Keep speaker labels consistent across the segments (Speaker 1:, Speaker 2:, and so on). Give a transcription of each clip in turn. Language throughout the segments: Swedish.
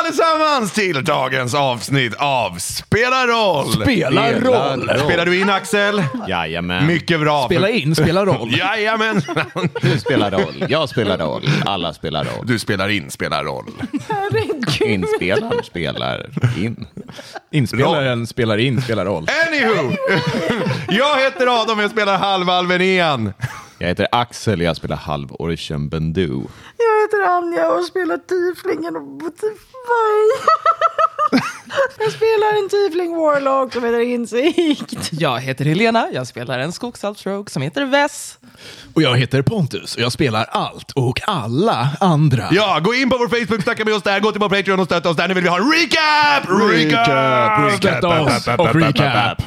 Speaker 1: allesammans till dagens avsnitt av Spela roll!
Speaker 2: Spela roll!
Speaker 1: Spelar du in Axel?
Speaker 3: Jajamän.
Speaker 1: Mycket bra.
Speaker 2: Spela in, spela roll.
Speaker 1: Jajamän!
Speaker 3: Du spelar roll, jag spelar roll, alla spelar roll.
Speaker 1: Du spelar in, spelar roll.
Speaker 3: Inspelaren spelar in.
Speaker 2: Inspelaren spelar in, spelar roll.
Speaker 1: Anywho! Jag heter Adam och jag spelar halvalven igen.
Speaker 3: Jag heter Axel, jag spelar halvorchen Bendu.
Speaker 4: Jag heter Anja och spelar tieflingen och Botify. Jag spelar en tiefling warlock som heter Insikt.
Speaker 5: Jag heter Helena, jag spelar en skogsalpsrogue som heter Vess.
Speaker 2: Och jag heter Pontus och jag spelar allt och alla andra.
Speaker 1: Ja, gå in på vår Facebook, snacka med oss där, gå till vår Patreon och stötta oss där. Nu vill vi ha en recap! Recap!
Speaker 2: Stötta oss och recap.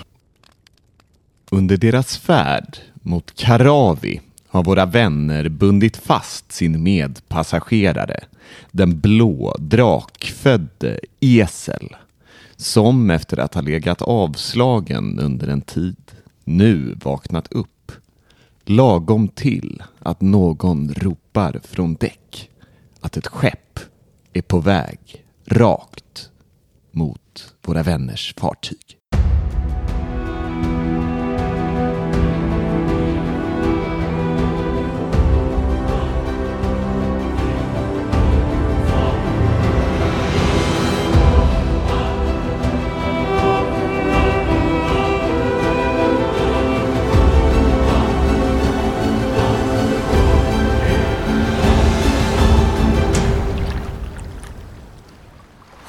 Speaker 3: Under deras färd mot Karavi har våra vänner bundit fast sin medpassagerare, den blå drakfödde Esel, som efter att ha legat avslagen under en tid nu vaknat upp, lagom till att någon ropar från däck att ett skepp är på väg rakt mot våra vänners fartyg.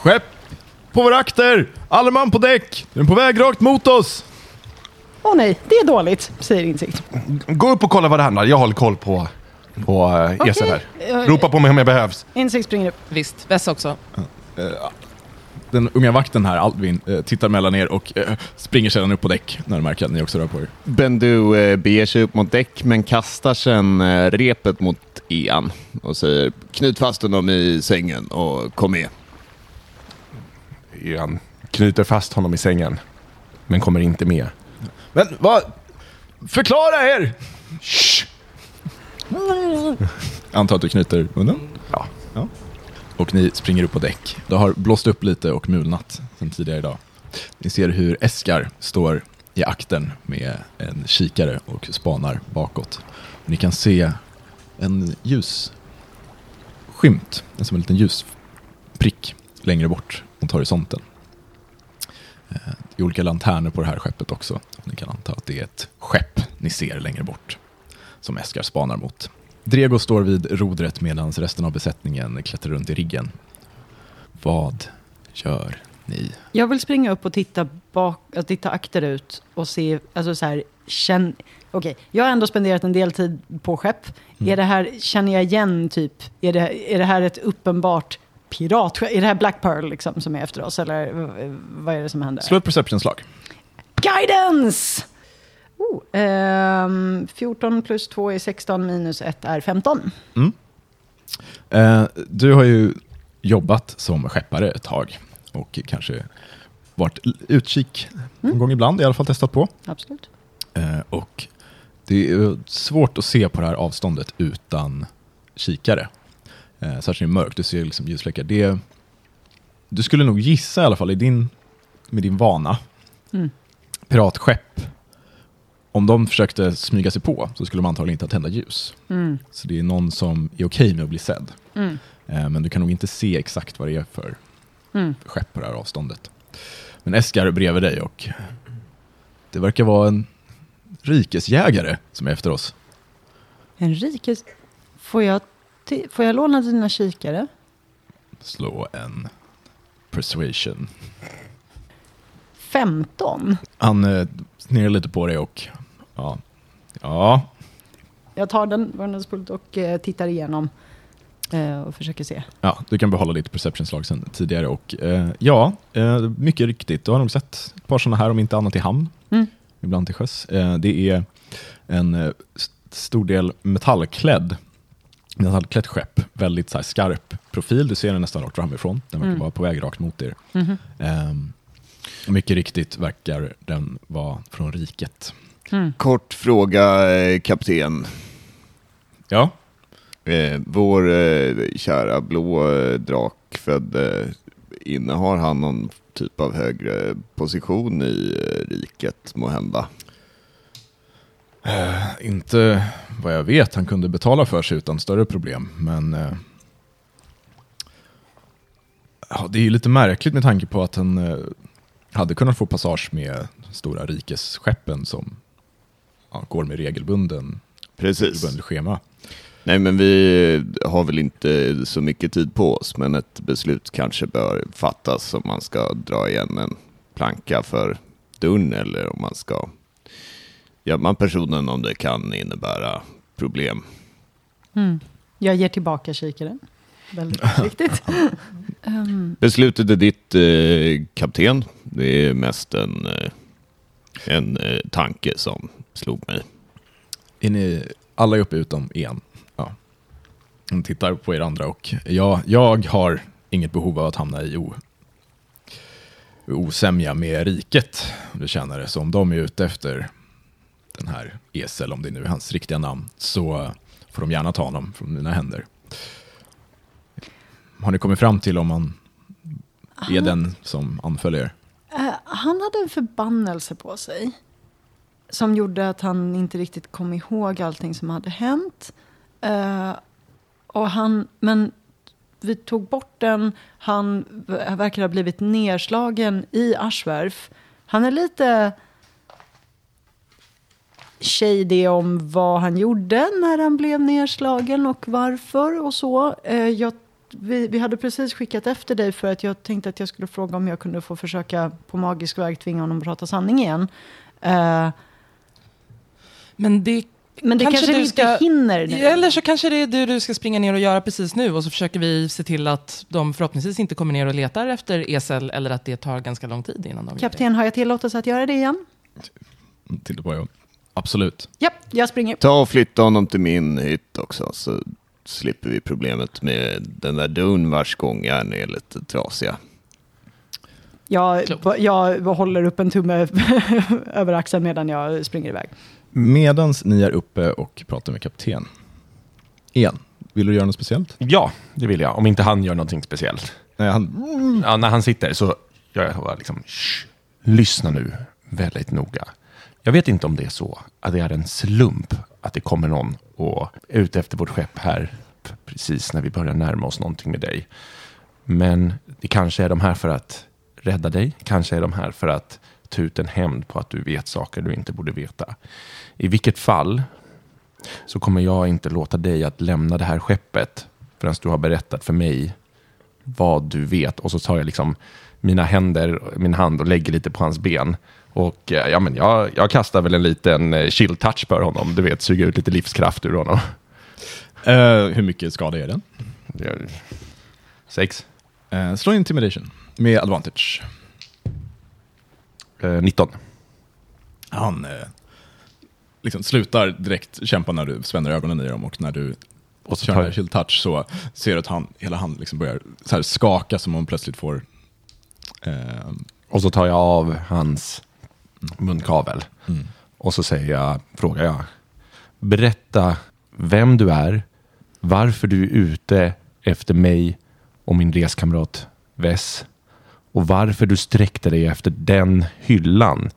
Speaker 2: Skepp på vår akter! Alla man på däck! Den är på väg rakt mot oss!
Speaker 4: Åh nej, det är dåligt, säger Insikt.
Speaker 1: Gå upp och kolla vad det handlar Jag håller koll på, på uh, Esel här.
Speaker 4: Eh,
Speaker 1: Ropa på mig om jag behövs.
Speaker 4: Insikt springer upp.
Speaker 5: Visst, Vess också.
Speaker 2: Den unga vakten här, Alvin, eh, tittar mellan er och eh, springer sedan upp på däck när de märker att ni också rör på er.
Speaker 3: Bendu eh, beger sig upp mot däck men kastar eh, repet mot Ian och säger knut fast honom i sängen och kom med.
Speaker 1: Han knyter fast honom i sängen, men kommer inte med.
Speaker 2: Men vad? Förklara er!
Speaker 1: Shh.
Speaker 2: Antar att du knyter munnen?
Speaker 1: Ja.
Speaker 2: ja. Och ni springer upp på däck. Det har blåst upp lite och mulnat sen tidigare idag. Ni ser hur Eskar står i akten med en kikare och spanar bakåt. Ni kan se en ljusskymt, som en liten ljusprick längre bort mot horisonten. Eh, Det är olika lanterner på det här skeppet också. Ni kan anta att det är ett skepp ni ser längre bort som Eskar spanar mot. Drego står vid rodret medan resten av besättningen klättrar runt i riggen. Vad gör ni?
Speaker 4: Jag vill springa upp och titta, bak, titta akterut och se, alltså så här, känn... Okej, jag har ändå spenderat en del tid på skepp. Är det här, känner jag igen typ, är det, är det här ett uppenbart piratskepp? Är det här Black Pearl liksom som är efter oss? Eller v- vad är det som händer?
Speaker 2: Slå ett perception-slag.
Speaker 4: Guidance! Oh, ehm, 14 plus 2 är 16, minus 1 är 15.
Speaker 2: Eh, du har ju jobbat som skeppare ett tag och kanske varit utkik någon gång ibland, i alla fall testat på.
Speaker 4: Absolut.
Speaker 2: Eh, och det är svårt att se på det här avståndet utan kikare. Eh, särskilt är mörkt, du ser liksom ljusfläckar. Det, du skulle nog gissa i alla fall i din, med din vana,
Speaker 4: Mm.
Speaker 2: piratskepp, om de försökte smyga sig på så skulle de antagligen inte tända ljus.
Speaker 4: Mm.
Speaker 2: Så det är någon som är okej med att bli sedd.
Speaker 4: Mm.
Speaker 2: Eh, men du kan nog inte se exakt vad det är för
Speaker 4: Mm.
Speaker 2: skepp på det här avståndet. Men Eskar är bredvid dig och det verkar vara en rikesjägare som är efter oss.
Speaker 4: En rikes... Får jag, får jag låna dina kikare?
Speaker 2: Slå en persuasion.
Speaker 4: 15.
Speaker 2: Han eh, snerar lite på dig och ja, ja,
Speaker 4: Jag tar den, värnadspult och eh, tittar igenom eh, och försöker se.
Speaker 2: ja, du kan behålla ditt perception-slag sen tidigare. Och eh, ja, eh, mycket riktigt. Du har nog sett ett par sådana här, om inte annat i hamn.
Speaker 4: Mm.
Speaker 2: Ibland till sjöss. Eh, det är en eh, st- stor del metallklädd metallklätt skepp. Väldigt så här, skarp profil. Du ser den nästan rakt framifrån. Den verkar
Speaker 4: Mm.
Speaker 2: vara på väg rakt mot er.
Speaker 4: Mhm.
Speaker 2: Ehm, mycket riktigt verkar den vara från riket.
Speaker 4: Mm.
Speaker 3: Kort fråga, eh, kapten.
Speaker 2: Ja,
Speaker 3: Eh, vår eh, kära blå eh, drakfödde innehar han någon typ av högre position i eh, riket måhända?
Speaker 2: Eh, inte vad jag vet, han kunde betala för sig utan större problem, men eh, ja, det är ju lite märkligt med tanke på att han eh, hade kunnat få passage med stora rikesskeppen som ja, går med regelbunden,
Speaker 3: Precis.
Speaker 2: regelbundet schema.
Speaker 3: Nej, men vi har väl inte så mycket tid på oss, men ett beslut kanske bör fattas om man ska dra igen en planka för dörren eller om man ska gömma personen om det kan innebära problem.
Speaker 4: Mm. Jag ger tillbaka kikaren. Väldigt viktigt. Ehm,
Speaker 3: Beslutet är ditt, eh, kapten. Det är mest en, eh, en eh, tanke som slog mig.
Speaker 2: Är ni, alla är uppe utom en. Ja. Hon tittar på er andra och ja, jag har inget behov av att hamna i o, osämja med riket. om Du känner det. Så om de är ute efter den här Esel, om det nu är hans riktiga namn, så får de gärna ta honom från mina händer. Har ni kommit fram till om han är den som anföljer er?
Speaker 4: eh, han hade en förbannelse på sig. Som gjorde att han inte riktigt kom ihåg allting som hade hänt. Eh, och han, men vi tog bort den. Han verkar ha blivit nedslagen i Aschwerf. Han är lite shady om vad han gjorde när han blev nedslagen och varför och så. Eh, jag, vi, vi hade precis skickat efter dig för att jag tänkte att jag skulle fråga om jag kunde få försöka på magisk väg tvinga honom att prata sanning igen. Eh,
Speaker 5: Men det
Speaker 4: men det kanske,
Speaker 5: du
Speaker 4: vi inte hinner nu.
Speaker 5: Eller så kanske det är det du ska springa ner och göra precis nu och så försöker vi se till att de förhoppningsvis inte kommer ner och letar efter Esel eller att det tar ganska lång tid innan de gör det.
Speaker 4: Kapten, har jag tillåtelse att göra det igen?
Speaker 2: Er. Absolut.
Speaker 4: Ja, jag springer.
Speaker 3: Ta och flytta honom till min hytt också så slipper vi problemet med den där dörren vars gångjärn är lite trasiga.
Speaker 4: Jag, jag håller upp en tumme över axeln medan jag springer iväg.
Speaker 2: Medan ni är uppe och pratar med kapten. Igen, vill du göra något speciellt?
Speaker 6: Ja, det vill jag. Om inte han gör någonting speciellt.
Speaker 2: Nej, han,
Speaker 6: Ja, när han sitter så gör jag bara liksom, "Shh, lyssna nu väldigt noga. Jag vet inte om det är så att det är en slump att det kommer någon och är ute efter vårt skepp här precis när vi börjar närma oss någonting med dig. Men det kanske är de här för att rädda dig. Kanske är de här för att ta ut en hämnd på att du vet saker du inte borde veta. I vilket fall så kommer jag inte låta dig att lämna det här skeppet förrän du har berättat för mig vad du vet. Och så tar jag liksom mina händer, min hand och lägger lite på hans ben. Och eh, ja, men jag, jag kastar väl en liten eh, chill touch för honom. Du vet, suga ut lite livskraft ur honom.
Speaker 2: Eh, hur mycket skada är den?
Speaker 6: Är- Sex.
Speaker 2: Uh, slå intimidation med advantage.
Speaker 6: Eh, 19.
Speaker 2: Han eh, liksom slutar direkt kämpa när du spänner ögonen i dem och när du
Speaker 6: Och så
Speaker 2: kör
Speaker 6: tar
Speaker 2: chill touch så ser du att han, hela han liksom börjar så skaka som om han plötsligt får
Speaker 6: och så tar jag av hans munkavel. Och så säger jag, frågar jag. Berätta vem du är, varför du är ute efter mig och min reskamrat Vess. Och varför du sträckte dig efter den hyllan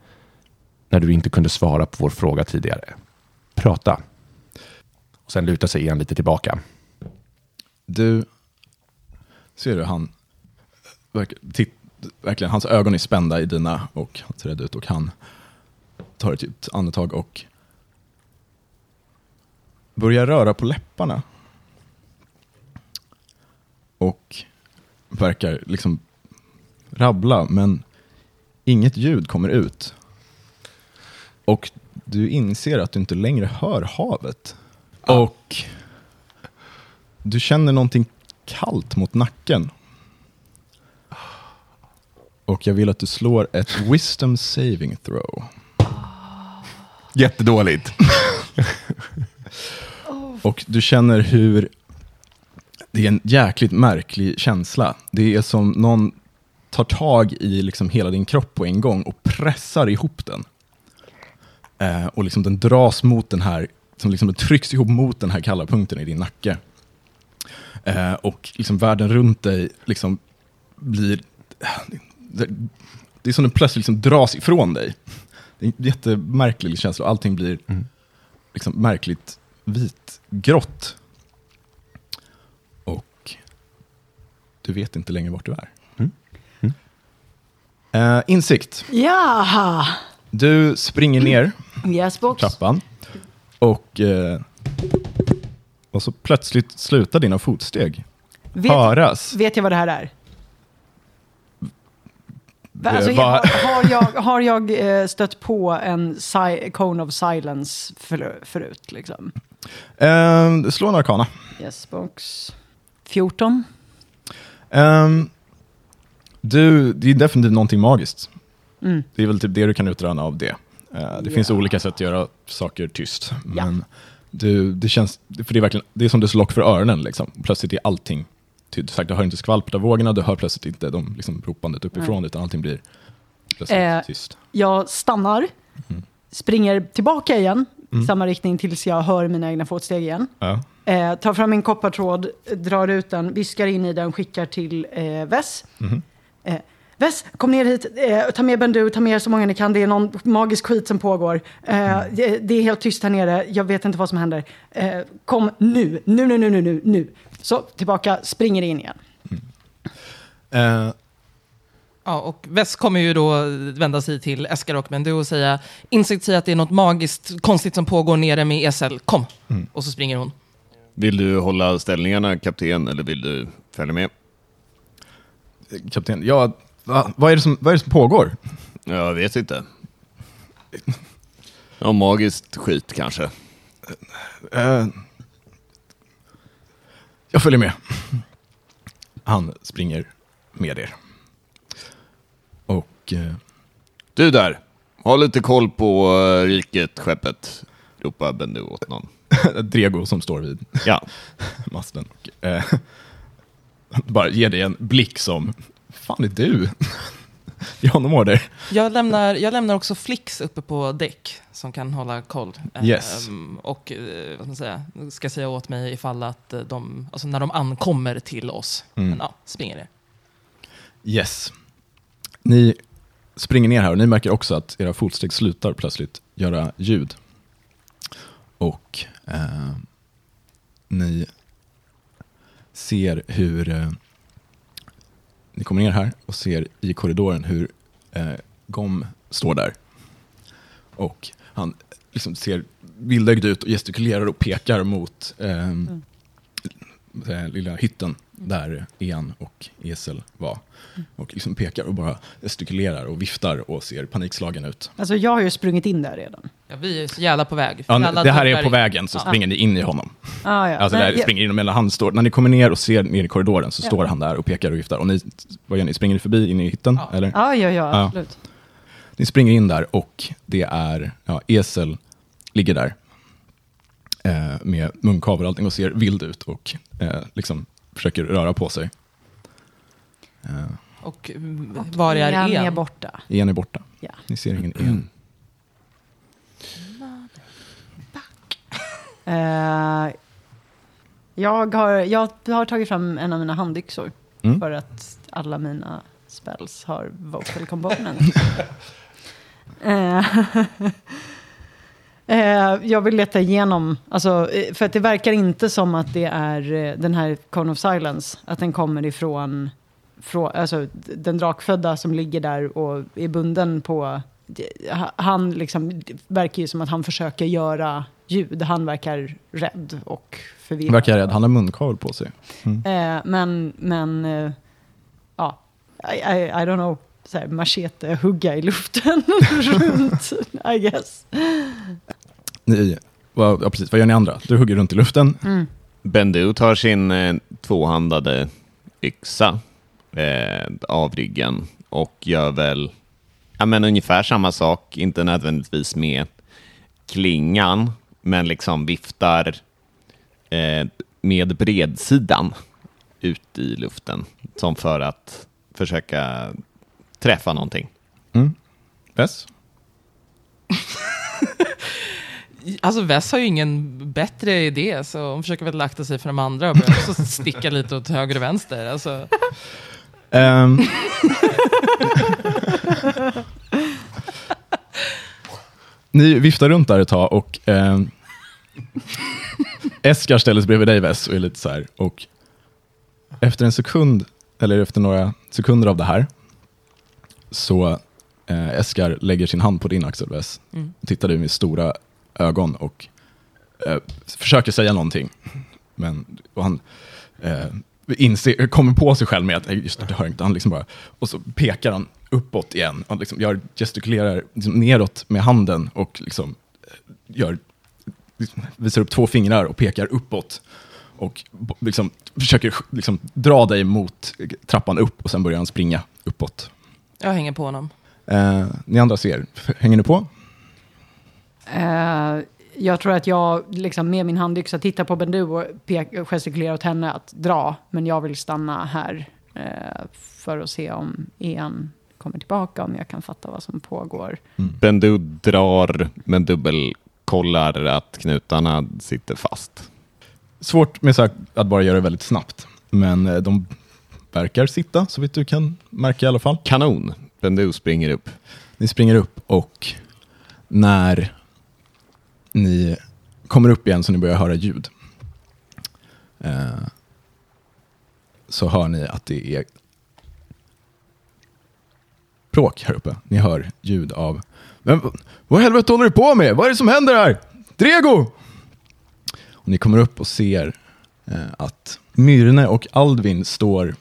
Speaker 6: när du inte kunde svara på vår fråga tidigare. Prata. Och sen lutar sig igen lite tillbaka.
Speaker 2: Du, ser du han, verk, titt, verkligen, hans ögon är spända i dina och han ser rädd ut och han tar ett djupt andetag och börjar röra på läpparna. Och verkar liksom rabbla, men inget ljud kommer ut. Och du inser att du inte längre hör havet. Och du känner någonting kallt mot nacken. Och jag vill att du slår ett wisdom saving throw.
Speaker 6: Jättedåligt.
Speaker 2: Och du känner hur det är en jäkligt märklig känsla. Det är som någon tar tag i liksom hela din kropp på en gång och pressar ihop den. Eh, och liksom den dras mot den här, som liksom den trycks ihop mot den här kalla punkten i din nacke. Eh, och liksom världen runt dig liksom blir det, det är som den plötsligt liksom dras ifrån dig. Det är en jättemärklig känsla och allting blir liksom märkligt vitgrått. Och du vet inte längre vart du är. Eh, insikt.
Speaker 4: Jaha!
Speaker 2: Du springer ner
Speaker 4: Yes box.
Speaker 2: trappan och, eh, och så plötsligt slutar dina fotsteg
Speaker 4: Vet,
Speaker 2: höras.
Speaker 4: vet jag vad det här är? Alltså,
Speaker 2: Eh, va-
Speaker 4: har, har jag, har jag eh, stött på en si- cone of silence för, förut? Liksom?
Speaker 2: Eh, slå en arkana.
Speaker 4: Yes box. 14.
Speaker 2: Ehm, du, det är definitivt någonting magiskt.
Speaker 4: Mm.
Speaker 2: Det är väl typ det du kan utröna av det. Eh, det finns
Speaker 4: Ja.
Speaker 2: olika sätt att göra saker tyst. Men du, det känns, för det är verkligen, det är som det slår lock för öronen. Liksom. Plötsligt är allting tyst. Sagt, Du hör inte skvalpet av vågorna, du hör plötsligt inte de liksom, ropandet uppifrån, utan allting blir plötsligt
Speaker 4: Eh,
Speaker 2: tyst.
Speaker 4: Jag stannar,
Speaker 2: Mm.
Speaker 4: springer tillbaka igen, i samma riktning tills jag hör mina egna fotsteg igen.
Speaker 2: Ja.
Speaker 4: Eh, tar fram min koppartråd, drar ut den, viskar in i den, skickar till eh, Vess.
Speaker 2: Mhm.
Speaker 4: Eh, Vess, kom ner hit, eh, ta med Bendu, ta med så många ni kan. Det är någon magisk skit som pågår. Eh,
Speaker 2: Mm.
Speaker 4: det, det är helt tyst här nere, jag vet inte vad som händer. Eh, kom nu, nu, nu, nu, nu, nu. Så, tillbaka, springer in igen.
Speaker 2: Eh,
Speaker 5: Ja, och Vess kommer ju då vända sig till Eskar och Bendu och säga Insikt säger att det är något magiskt konstigt som pågår nere med Esel. Kom! Och så springer hon.
Speaker 3: Vill du hålla ställningarna kapten eller vill du följa med?
Speaker 2: kapten, ja, va, vad, är det som, vad är det som pågår?
Speaker 3: Jag vet inte. Ja, magiskt skit kanske.
Speaker 2: Eh, jag följer med. Han springer med er. Och eh,
Speaker 3: Du där, ha lite koll på uh, riket, skeppet. Ropar Bendu åt någon.
Speaker 2: Drego som står vid
Speaker 3: Ja,
Speaker 2: masten. Och, eh, bara ger dig en blick som, fan är du? Honom order.
Speaker 5: Jag lämnar, jag lämnar också Flix uppe på däck som kan hålla koll.
Speaker 2: Yes.
Speaker 5: Ehm, och eh, vad ska, säga, ska säga åt mig ifall att eh, de, alltså när de ankommer till oss.
Speaker 2: Mm.
Speaker 5: Men ja, springer det.
Speaker 2: Yes. Ni springer ner här och ni märker också att era fotsteg slutar plötsligt göra ljud. Och eh, ni ser hur eh, ni kommer ner här och ser i korridoren hur eh, Gom står där. Och han liksom ser vildögd ut och gestikulerar och pekar mot eh, den lilla hytten där En och Esel var. Och liksom pekar och bara gestikulerar och viftar och ser panikslagen ut.
Speaker 4: Alltså jag har ju sprungit in där redan.
Speaker 5: Ja, vi är så jävla på väg.
Speaker 2: Ja, det här är på vägen så
Speaker 5: Ja.
Speaker 2: springer ni in i honom.
Speaker 4: Ah, ja.
Speaker 2: Alltså där
Speaker 4: jag-
Speaker 2: springer in mellan han står, när ni kommer ner och ser ner i korridoren så
Speaker 4: Ja.
Speaker 2: står han där och pekar och viftar. Och ni, vad gör ni? Springer ni förbi in i hytten?
Speaker 5: Ja.
Speaker 2: Eller?
Speaker 4: Ja, ja, ja,
Speaker 2: Ja.
Speaker 4: absolut.
Speaker 2: Ni springer in där och det är, ja, Esel ligger där. Eh, med munkavel och allting och ser vild ut och eh, liksom försöker röra på sig. Eh,
Speaker 5: Och mm, var är
Speaker 4: är
Speaker 5: En?
Speaker 4: borta.
Speaker 2: en är borta.
Speaker 4: Ja.
Speaker 2: Ni ser ingen en.
Speaker 4: Eh, jag, har, jag har tagit fram en av mina handyxor.
Speaker 2: Mm.
Speaker 4: För att alla mina spells har vocal component. Eh, jag vill leta igenom, alltså, eh, för att det verkar inte som att det är eh, den här Cone of Silence, att den kommer ifrån, från, alltså, den drakfödda som ligger där och är bunden på, han liksom, det verkar ju som att han försöker göra ljud, han verkar rädd och förvirrad.
Speaker 2: Verkar rädd, han har munkavel på sig.
Speaker 4: Eh, men, men, eh, ja, I, I, I don't know, så här, machete, hugga i luften runt, I guess.
Speaker 2: Ni, vad- ja, precis, vad gör ni andra? Du hugger runt i luften.
Speaker 3: Bendu tar sin eh, tvåhandade yxa eh, av ryggen och gör väl ja, men ungefär samma sak, inte nödvändigtvis med klingan, men liksom viftar eh, med bredsidan ut i luften som för att försöka träffa någonting.
Speaker 2: Yes.
Speaker 5: Alltså Vess har ju ingen bättre idé, så hon försöker väl akta sig för de andra och börjar också sticka lite åt höger och vänster. Alltså,
Speaker 2: Ehm, Ni viftar runt där ett tag och eh, Eskar ställer sig bredvid dig Wes och är lite så här. Och efter en sekund, eller efter några sekunder av det här, så eh, Eskar lägger sin hand på din axel Wes.
Speaker 5: Mm.
Speaker 2: Tittar du med stora ögon och eh, försöker säga någonting. Men han eh, inser, kommer på sig själv med att "Nej, just det, hör inte. Han liksom bara, och så pekar han uppåt igen. Han liksom gör, gestikulerar liksom neråt med handen och liksom, eh, gör, liksom, visar upp två fingrar och pekar uppåt. Och liksom, försöker liksom, dra dig mot trappan upp och sen börjar han springa uppåt.
Speaker 5: Jag hänger på honom.
Speaker 2: Eh, ni andra ser, hänger ni på?
Speaker 4: Eh, jag tror att jag liksom med min handyxa tittar på Bendu och pek- gestikulerar åt henne att dra. Men jag vill stanna här eh, för att se om Ian kommer tillbaka, om jag kan fatta vad som pågår.
Speaker 3: Bendu drar men dubbelkollar att knutarna sitter fast.
Speaker 2: Svårt med så här, att bara göra det väldigt snabbt. Men eh, de verkar sitta, så vitt du kan märka i alla fall.
Speaker 3: Kanon. Bendu springer upp.
Speaker 2: Ni springer upp och när ni kommer upp igen så ni börjar höra ljud eh, så hör ni att det är bråk här uppe. Ni hör ljud av Men vad i helvete håller du på med? Vad är det som händer här? Drego! Och ni kommer upp och ser eh, att Myrne och Aldvin står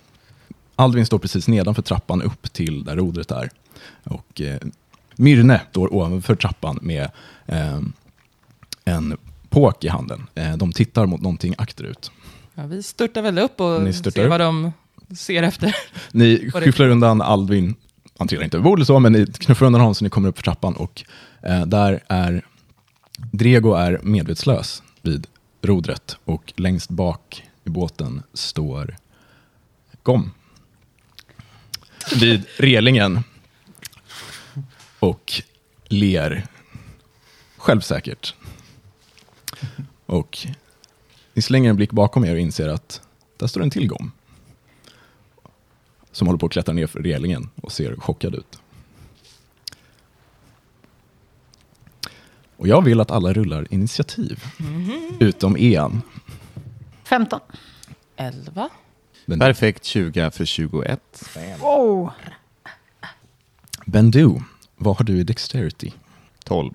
Speaker 2: Aldvin står precis nedanför trappan upp till där rodret är. Och eh, Myrne står ovanför trappan med eh, en påk i handen. Eh, de tittar mot någonting akterut.
Speaker 5: Ja, vi störtar väl upp och ser vad de ser efter.
Speaker 2: Ni skyfflar undan Aldvin, han trillar inte över bordet så, men ni knuffar undan honom så ni kommer upp för trappan och eh, där är Drego är medvetslös vid rodret och längst bak i båten står Gom. Vid relingen och ler självsäkert. Och ni slänger en blick bakom er och inser att där står en till Gom som håller på att klättra ner för relingen och ser chockad ut. Och jag vill att alla rullar initiativ, utom Ian.
Speaker 4: 15.
Speaker 5: Elva.
Speaker 2: Ben-
Speaker 3: Perfekt 20 för 21.
Speaker 4: Oh.
Speaker 2: Bendu, vad har du i Dexterity?
Speaker 3: 12.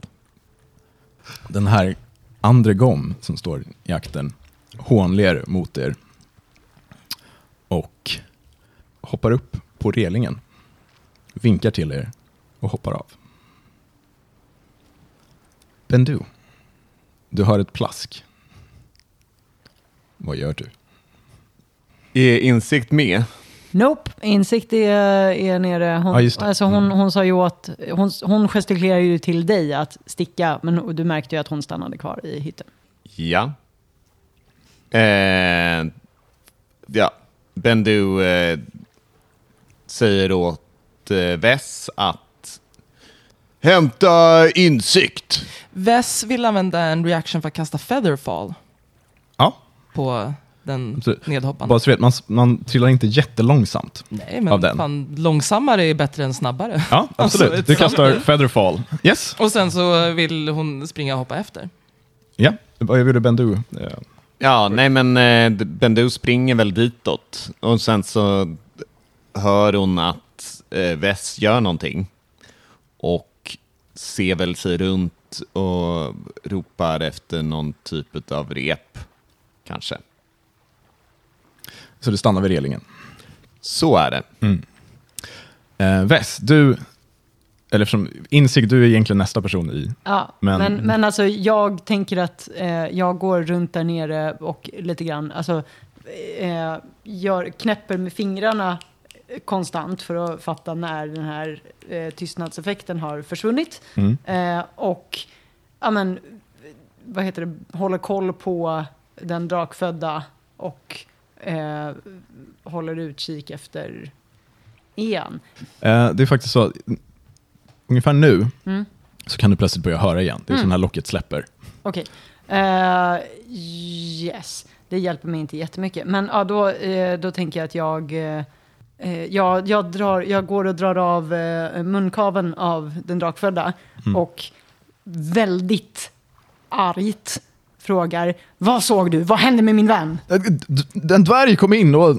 Speaker 2: Den här Andregom som står i akten hånler mot er och hoppar upp på relingen, vinkar till er och hoppar av. Bendu, du hör ett plask. Vad gör du?
Speaker 3: Är insikt med?
Speaker 4: Nope, insikt är, är nere. Hon,
Speaker 2: Ja, just det.
Speaker 4: Alltså hon, hon sa ju åt, hon, hon gestikulerar ju till dig att sticka, men du märkte ju att hon stannade kvar i hytten.
Speaker 3: Ja. Eh, ja. Bendu eh, säger åt eh, Vess att hämta insikt.
Speaker 5: Vess vill använda en reaction för att kasta featherfall
Speaker 2: Ja,
Speaker 5: på den
Speaker 2: Absolut.
Speaker 5: nedhoppande.
Speaker 2: bara så vet, man, man trillar inte jättelångsamt.
Speaker 5: Nej,
Speaker 2: av
Speaker 5: men
Speaker 2: den.
Speaker 5: fan, långsammare är bättre än snabbare.
Speaker 2: Ja, absolut.
Speaker 5: Alltså,
Speaker 2: du kastar featherfall. Yes.
Speaker 5: Och sen så vill hon springa och hoppa efter.
Speaker 2: Ja, vad du Bendu? Eh,
Speaker 3: Ja, nej men eh, Bendu springer väl ditåt och sen så hör hon att eh, Vess gör någonting och ser väl sig runt och ropar efter någon typ av rep, kanske.
Speaker 2: Så du stannar vid relingen.
Speaker 3: Så är det.
Speaker 2: Eh, Vess, du, eller eftersom Insig, du är egentligen nästa person i.
Speaker 4: Ja,
Speaker 2: Men-
Speaker 4: men, men, alltså jag tänker att eh, jag går runt där nere och lite grann, alltså eh, gör, knäpper med fingrarna eh, konstant för att fatta när den här eh, tystnadseffekten har försvunnit.
Speaker 2: Mm.
Speaker 4: Eh, och, ja men, vad heter det, håller koll på den drakfödda och eh, håller utkik efter Ian.
Speaker 2: Eh, det är faktiskt så, att ungefär nu
Speaker 4: Mm.
Speaker 2: så kan du plötsligt börja höra igen. Det är
Speaker 4: Mm.
Speaker 2: så den här locket släpper.
Speaker 4: Okej. Eh, yes. Det hjälper mig inte jättemycket. Men ja, då, eh, då tänker jag att jag... eh, Eh, jag, jag, drar, jag går och drar av eh, munkaven av den drakfödda och väldigt argt frågar Vad såg du? Vad hände med min vän?
Speaker 2: En dvärg kom in och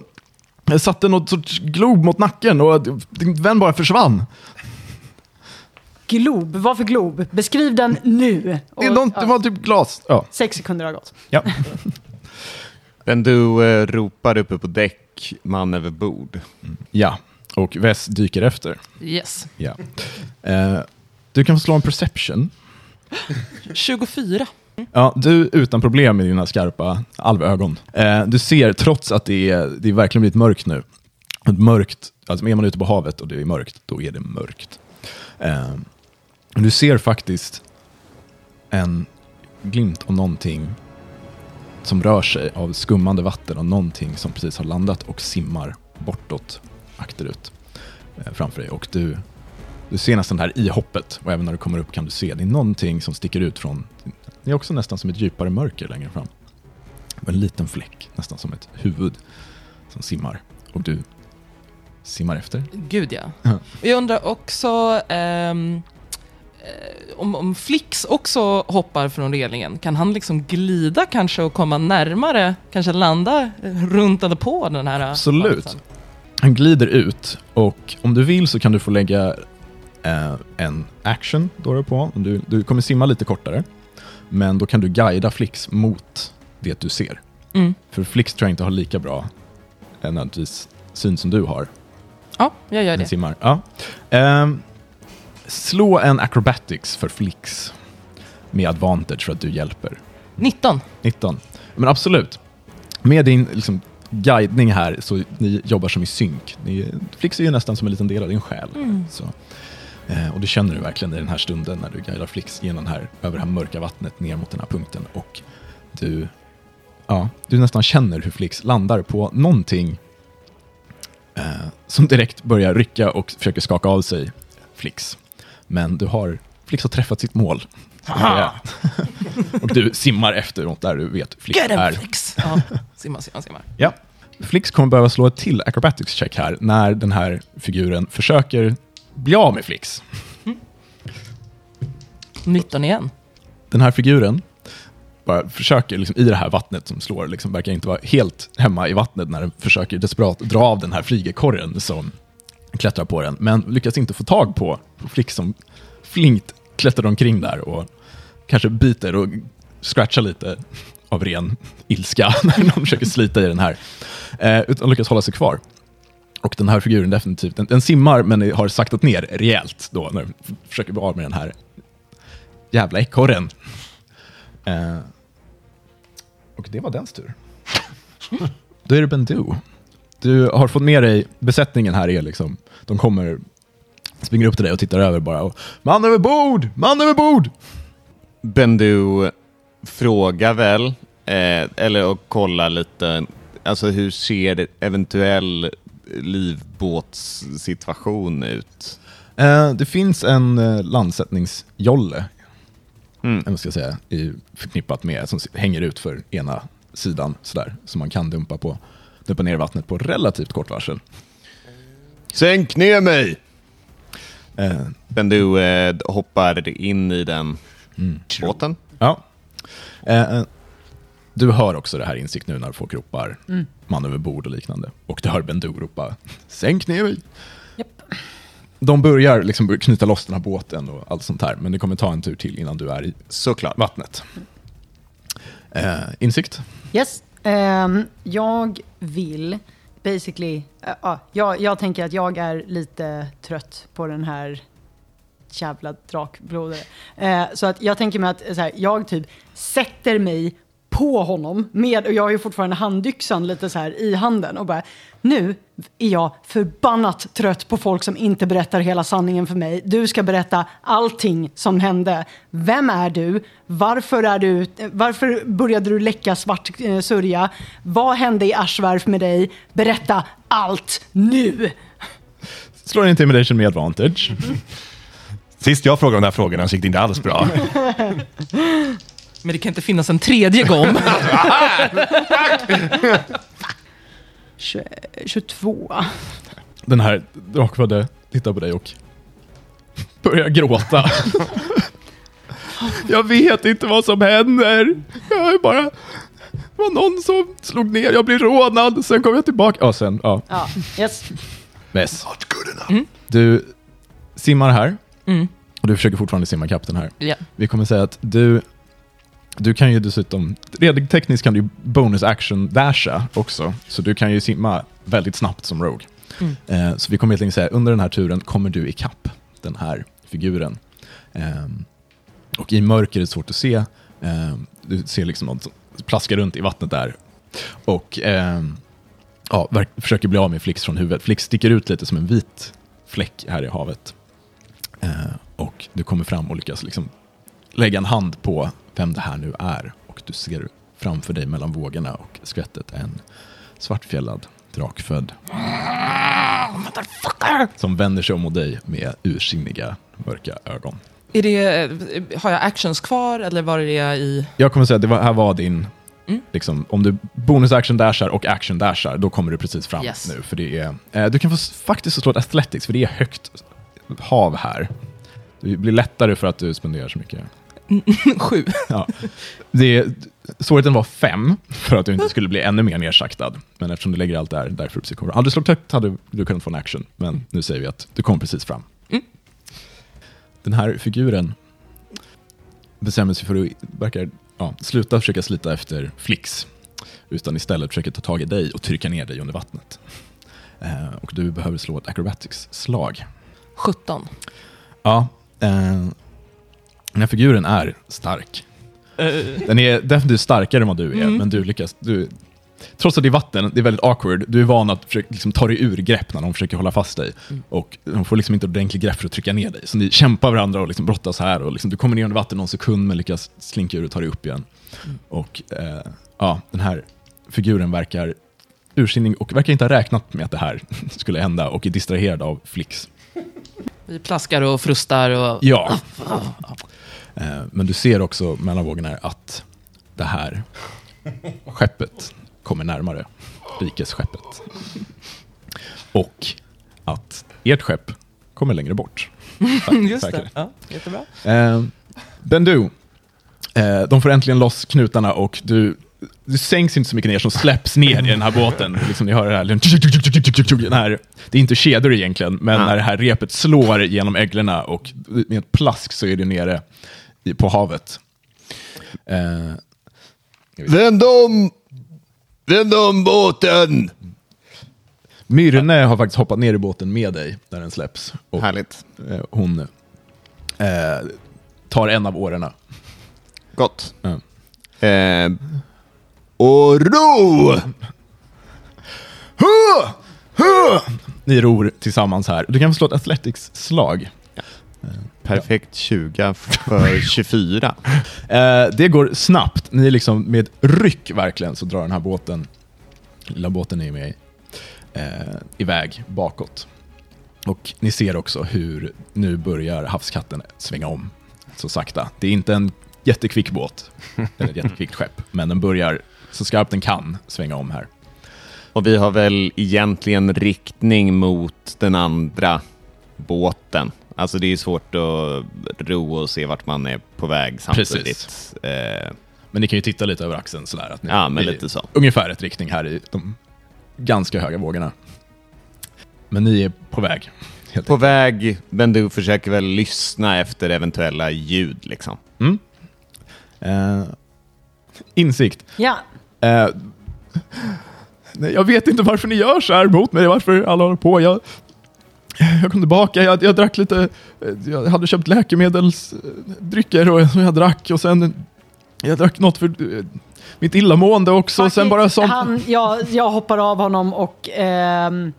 Speaker 2: satte något sorts glob mot nacken och din vän bara försvann.
Speaker 4: Glob, vad för glob? Beskriv den nu.
Speaker 2: Det,
Speaker 4: Och,
Speaker 2: är någon, det var typ glas. Ja.
Speaker 4: Sex sekunder har gått.
Speaker 2: ja.
Speaker 3: Men du eh, ropar uppe på däck, man över bord.
Speaker 2: ja. Och Wes dyker efter.
Speaker 5: Yes.
Speaker 2: Ja. Eh, du kan få slå en perception.
Speaker 5: 24.
Speaker 2: Ja, du utan problem med dina skarpa alvögon. Eh, du ser, trots att det är, det är verkligen blivit mörkt nu, ett mörkt, alltså är man ute på havet och det är mörkt, då är det mörkt. Eh, du ser faktiskt en glimt av någonting som rör sig av skummande vatten och någonting som precis har landat och simmar bortåt, akterut, eh, framför dig. Och du, du ser nästan det här i hoppet och även när du kommer upp kan du se, det är någonting som sticker ut från det är också nästan som ett djupare mörker längre fram. En liten fläck, nästan som ett huvud som simmar. Och du simmar efter.
Speaker 5: Gud ja. Jag undrar också eh, om, om Flix också hoppar från relingen. Kan han liksom glida kanske och komma närmare? Kanske landa runt eller på den här...
Speaker 2: Absolut.
Speaker 5: valsen?
Speaker 2: Han glider ut och om du vill så kan du få lägga eh, en action då du på. Du, du kommer simma lite kortare. Men då kan du guida Flix mot det du ser.
Speaker 5: Mm.
Speaker 2: För Flix tror jag inte har lika bra nödvändigtvis syn som du har.
Speaker 5: Ja, jag gör det.
Speaker 2: simmar. Ja. Ehm, slå en acrobatics för Flix med advantage för att du hjälper.
Speaker 5: 19.
Speaker 2: 19. Men absolut. Med din liksom, guidning här så ni jobbar som i synk. Ni, Flix är ju nästan som en liten del av din själ. Så. Eh, och det känner du verkligen i den här stunden när du guidar Flix genom här, över det här mörka vattnet ner mot den här punkten. Och du, ja, du nästan känner hur Flix landar på någonting eh, som direkt börjar rycka och försöker skaka av sig Flix. Men du har, Flix har träffat sitt mål. och du simmar efter mot där du vet Flix
Speaker 5: Get
Speaker 2: är.
Speaker 5: Flix! Ja, simmar, simmar, simmar.
Speaker 2: Ja. Flix kommer behöva slå ett till acrobatics check här när den här figuren försöker bli av med Flix.
Speaker 5: 19 igen.
Speaker 2: Den här figuren bara försöker liksom, i det här vattnet som slår, liksom, verkar inte vara helt hemma i vattnet när den försöker desperat dra av den här flygekorren som klättrar på den, men lyckas inte få tag på, på Flix som flinkt klättrar omkring där och kanske biter och scratchar lite av ren ilska när de försöker slita i den här, eh, utan lyckas hålla sig kvar. Och den här figuren definitivt, den, den simmar men har saktat ner rejält då när den försöker bli av med den här jävla ekorren. Eh, och det var dens tur. Då är det Bendu. Du har fått med dig, besättningen här är liksom, de kommer, springer upp till dig och tittar över bara. Och, man över bord! Man över bord!
Speaker 3: Bendu frågar väl, eh, eller och kollar lite, alltså hur ser det eventuell livbåtssituation ut?
Speaker 2: Eh, det finns en eh, landsättningsjolle,
Speaker 3: Mm.
Speaker 2: mm. ska jag säga, i, förknippat med, som hänger ut för ena sidan sådär, som man kan dumpa, på, dumpa ner vattnet på relativt kort varsel.
Speaker 3: Sänk ner mig!
Speaker 2: Eh,
Speaker 3: Bendu eh, hoppar in i den båten.
Speaker 2: Ja. Eh, eh, du hör också det här insikt nu när folk ropar man över bord och liknande. Och du hör Bendu ropa sänk ner mig.
Speaker 4: Japp.
Speaker 2: De börjar liksom knyta loss den här båten och allt sånt här. Men det kommer ta en tur till innan du är i
Speaker 3: Såklart.
Speaker 2: vattnet. Eh, insikt?
Speaker 4: Yes. Ehm, jag vill basically... eh, ja, jag, jag tänker att jag är lite trött på den här jävla drakblodare. Eh, så att jag tänker mig att här, jag typ sätter mig på honom med, och jag har ju fortfarande handyxan lite så här i handen och bara nu är jag förbannat trött på folk som inte berättar hela sanningen för mig. Du ska berätta allting som hände. Vem är du? Varför, är du, varför började du läcka svart eh, sörja? Vad hände i Aschvarf med dig? Berätta allt nu!
Speaker 2: Slår intimidation med advantage.
Speaker 6: Sist jag frågade om de här frågorna så gick det inte alls bra.
Speaker 5: Men det kan inte finnas en tredje gång.
Speaker 4: Tjugo- 22.
Speaker 2: Den här drakfödde tittar på dig och börjar gråta. jag vet inte vad som händer. Jag är bara... Det var någon som slog ner, jag blev rånad, sen kom jag tillbaka. Ja, sen, ja.
Speaker 4: Ja, yes.
Speaker 2: Mess.
Speaker 1: Not good enough.
Speaker 2: Du simmar här
Speaker 5: Mm.
Speaker 2: och du försöker fortfarande simma ikapp den här.
Speaker 5: Ja.
Speaker 2: Vi kommer säga att du, du kan ju dessutom, rent tekniskt kan du bonus action dasha också, så du kan ju simma väldigt snabbt som Rogue.
Speaker 5: Mm.
Speaker 2: Eh, så vi kommer helt enkelt säga, under den här turen kommer du ikapp den här figuren. Ehm, och i mörker är det svårt att se, Ehm, du ser liksom något som plaskar runt i vattnet där. Och ehm, ja, försöker bli av med Flix från huvudet. Flix sticker ut lite som en vit fläck här i havet. Eh, och du kommer fram och lyckas liksom lägga en hand på vem det här nu är. Och du ser framför dig mellan vågorna och skvättet en svartfjällad drakfödd. Som vänder sig om mot dig med ursinniga mörka ögon.
Speaker 5: Är det, har jag actions kvar eller var är jag i...
Speaker 2: Jag kommer säga att det var, här var din,
Speaker 5: Mm.
Speaker 2: liksom, om du bonus action dashar och action dashar, då kommer du precis fram
Speaker 5: Yes.
Speaker 2: nu. För det är, eh, du kan få, faktiskt slå ett athletics, för det är högt hav här. Det blir lättare för att du spenderar så mycket.
Speaker 5: Sju.
Speaker 2: Ja. Det, svårigheten var fem, för att du inte skulle bli ännu mer nersaktad. Men eftersom du lägger allt där, därför precis kommer. Hade du slagit högt hade du kunnat få en action, men nu säger vi att du kom precis fram.
Speaker 5: Mm.
Speaker 2: Den här figuren bestämmer sig för att verkar, ja, sluta försöka slita efter Flix, utan istället försöka ta tag i dig och trycka ner dig under vattnet. Eh, och du behöver slå ett acrobatics-slag.
Speaker 5: 17.
Speaker 2: Ja, eh, den här figuren är stark. Den är definitivt starkare än vad du är,
Speaker 5: Mm.
Speaker 2: men du lyckas... Du, trots att det är vatten, det är väldigt awkward, du är van att försöka, liksom, ta dig ur grepp när de försöker hålla fast dig.
Speaker 5: Mm.
Speaker 2: Och de får liksom inte ordentligt grepp för att trycka ner dig. Så ni kämpar varandra och liksom brottas här. Och liksom, du kommer ner under vatten någon sekund, men lyckas slinka ur och ta dig upp igen.
Speaker 5: Mm.
Speaker 2: Och eh, ja, den här figuren verkar ursinnig och verkar inte ha räknat med att det här skulle hända och är distraherad av Flix.
Speaker 5: Vi plaskar och frustar och...
Speaker 2: Ja. Eh, Men du ser också mellan vågorna att det här skeppet kommer närmare. Rikesskeppet. Och att ert skepp kommer längre bort.
Speaker 5: Just det. Ja, jättebra.
Speaker 2: Eh, Bendu, eh, de får äntligen loss knutarna och du, du sänks inte så mycket ner som släpps ner i den här båten. Liksom ni hör det här, den här, det är inte kedjor egentligen, men när det här repet slår genom ägglorna och med ett plask så är det nere på havet. Eh,
Speaker 3: Vänd om! Vänd om båten!
Speaker 2: Myrne har faktiskt hoppat ner i båten med dig när den släpps. Och
Speaker 3: Härligt.
Speaker 2: eh, hon eh, tar en av årorna.
Speaker 3: Gott.
Speaker 2: Ja.
Speaker 3: Eh, och ro!
Speaker 2: Hua! Hua! Ni ror tillsammans här. Du kan få slå ett athletics-slag.
Speaker 3: Perfekt 20 för 24.
Speaker 2: Eh, det går snabbt. Ni är liksom med ryck verkligen så drar den här båten, lilla båten ni är med i, eh, iväg bakåt. Och ni ser också hur nu börjar havskatten svänga om så sakta. Det är inte en jättekvick båt, eller ett jättekvickt skepp, men den börjar så skarpt den kan svänga om här.
Speaker 3: Och vi har väl egentligen riktning mot den andra båten. Alltså det är svårt att ro och se vart man är på väg samtidigt. Eh,
Speaker 2: Men ni kan ju titta lite över axeln sådär. Att ni,
Speaker 3: ja, men lite så.
Speaker 2: ungefär rätt riktning här i de ganska höga vågorna. Men ni är på väg. Helt
Speaker 3: På väg, men du försöker väl lyssna efter eventuella ljud liksom.
Speaker 2: Mm. Eh, insikt.
Speaker 4: Ja,
Speaker 2: Eh, nej, jag vet inte varför ni gör så här mot mig, varför alla håller på. Jag, jag kom tillbaka, jag, jag drack lite, eh, jag hade köpt läkemedelsdrycker och jag, jag drack och sen jag drack något för eh, mitt illamående också. Sen bara som...
Speaker 4: han, jag, jag hoppar av honom och ehm,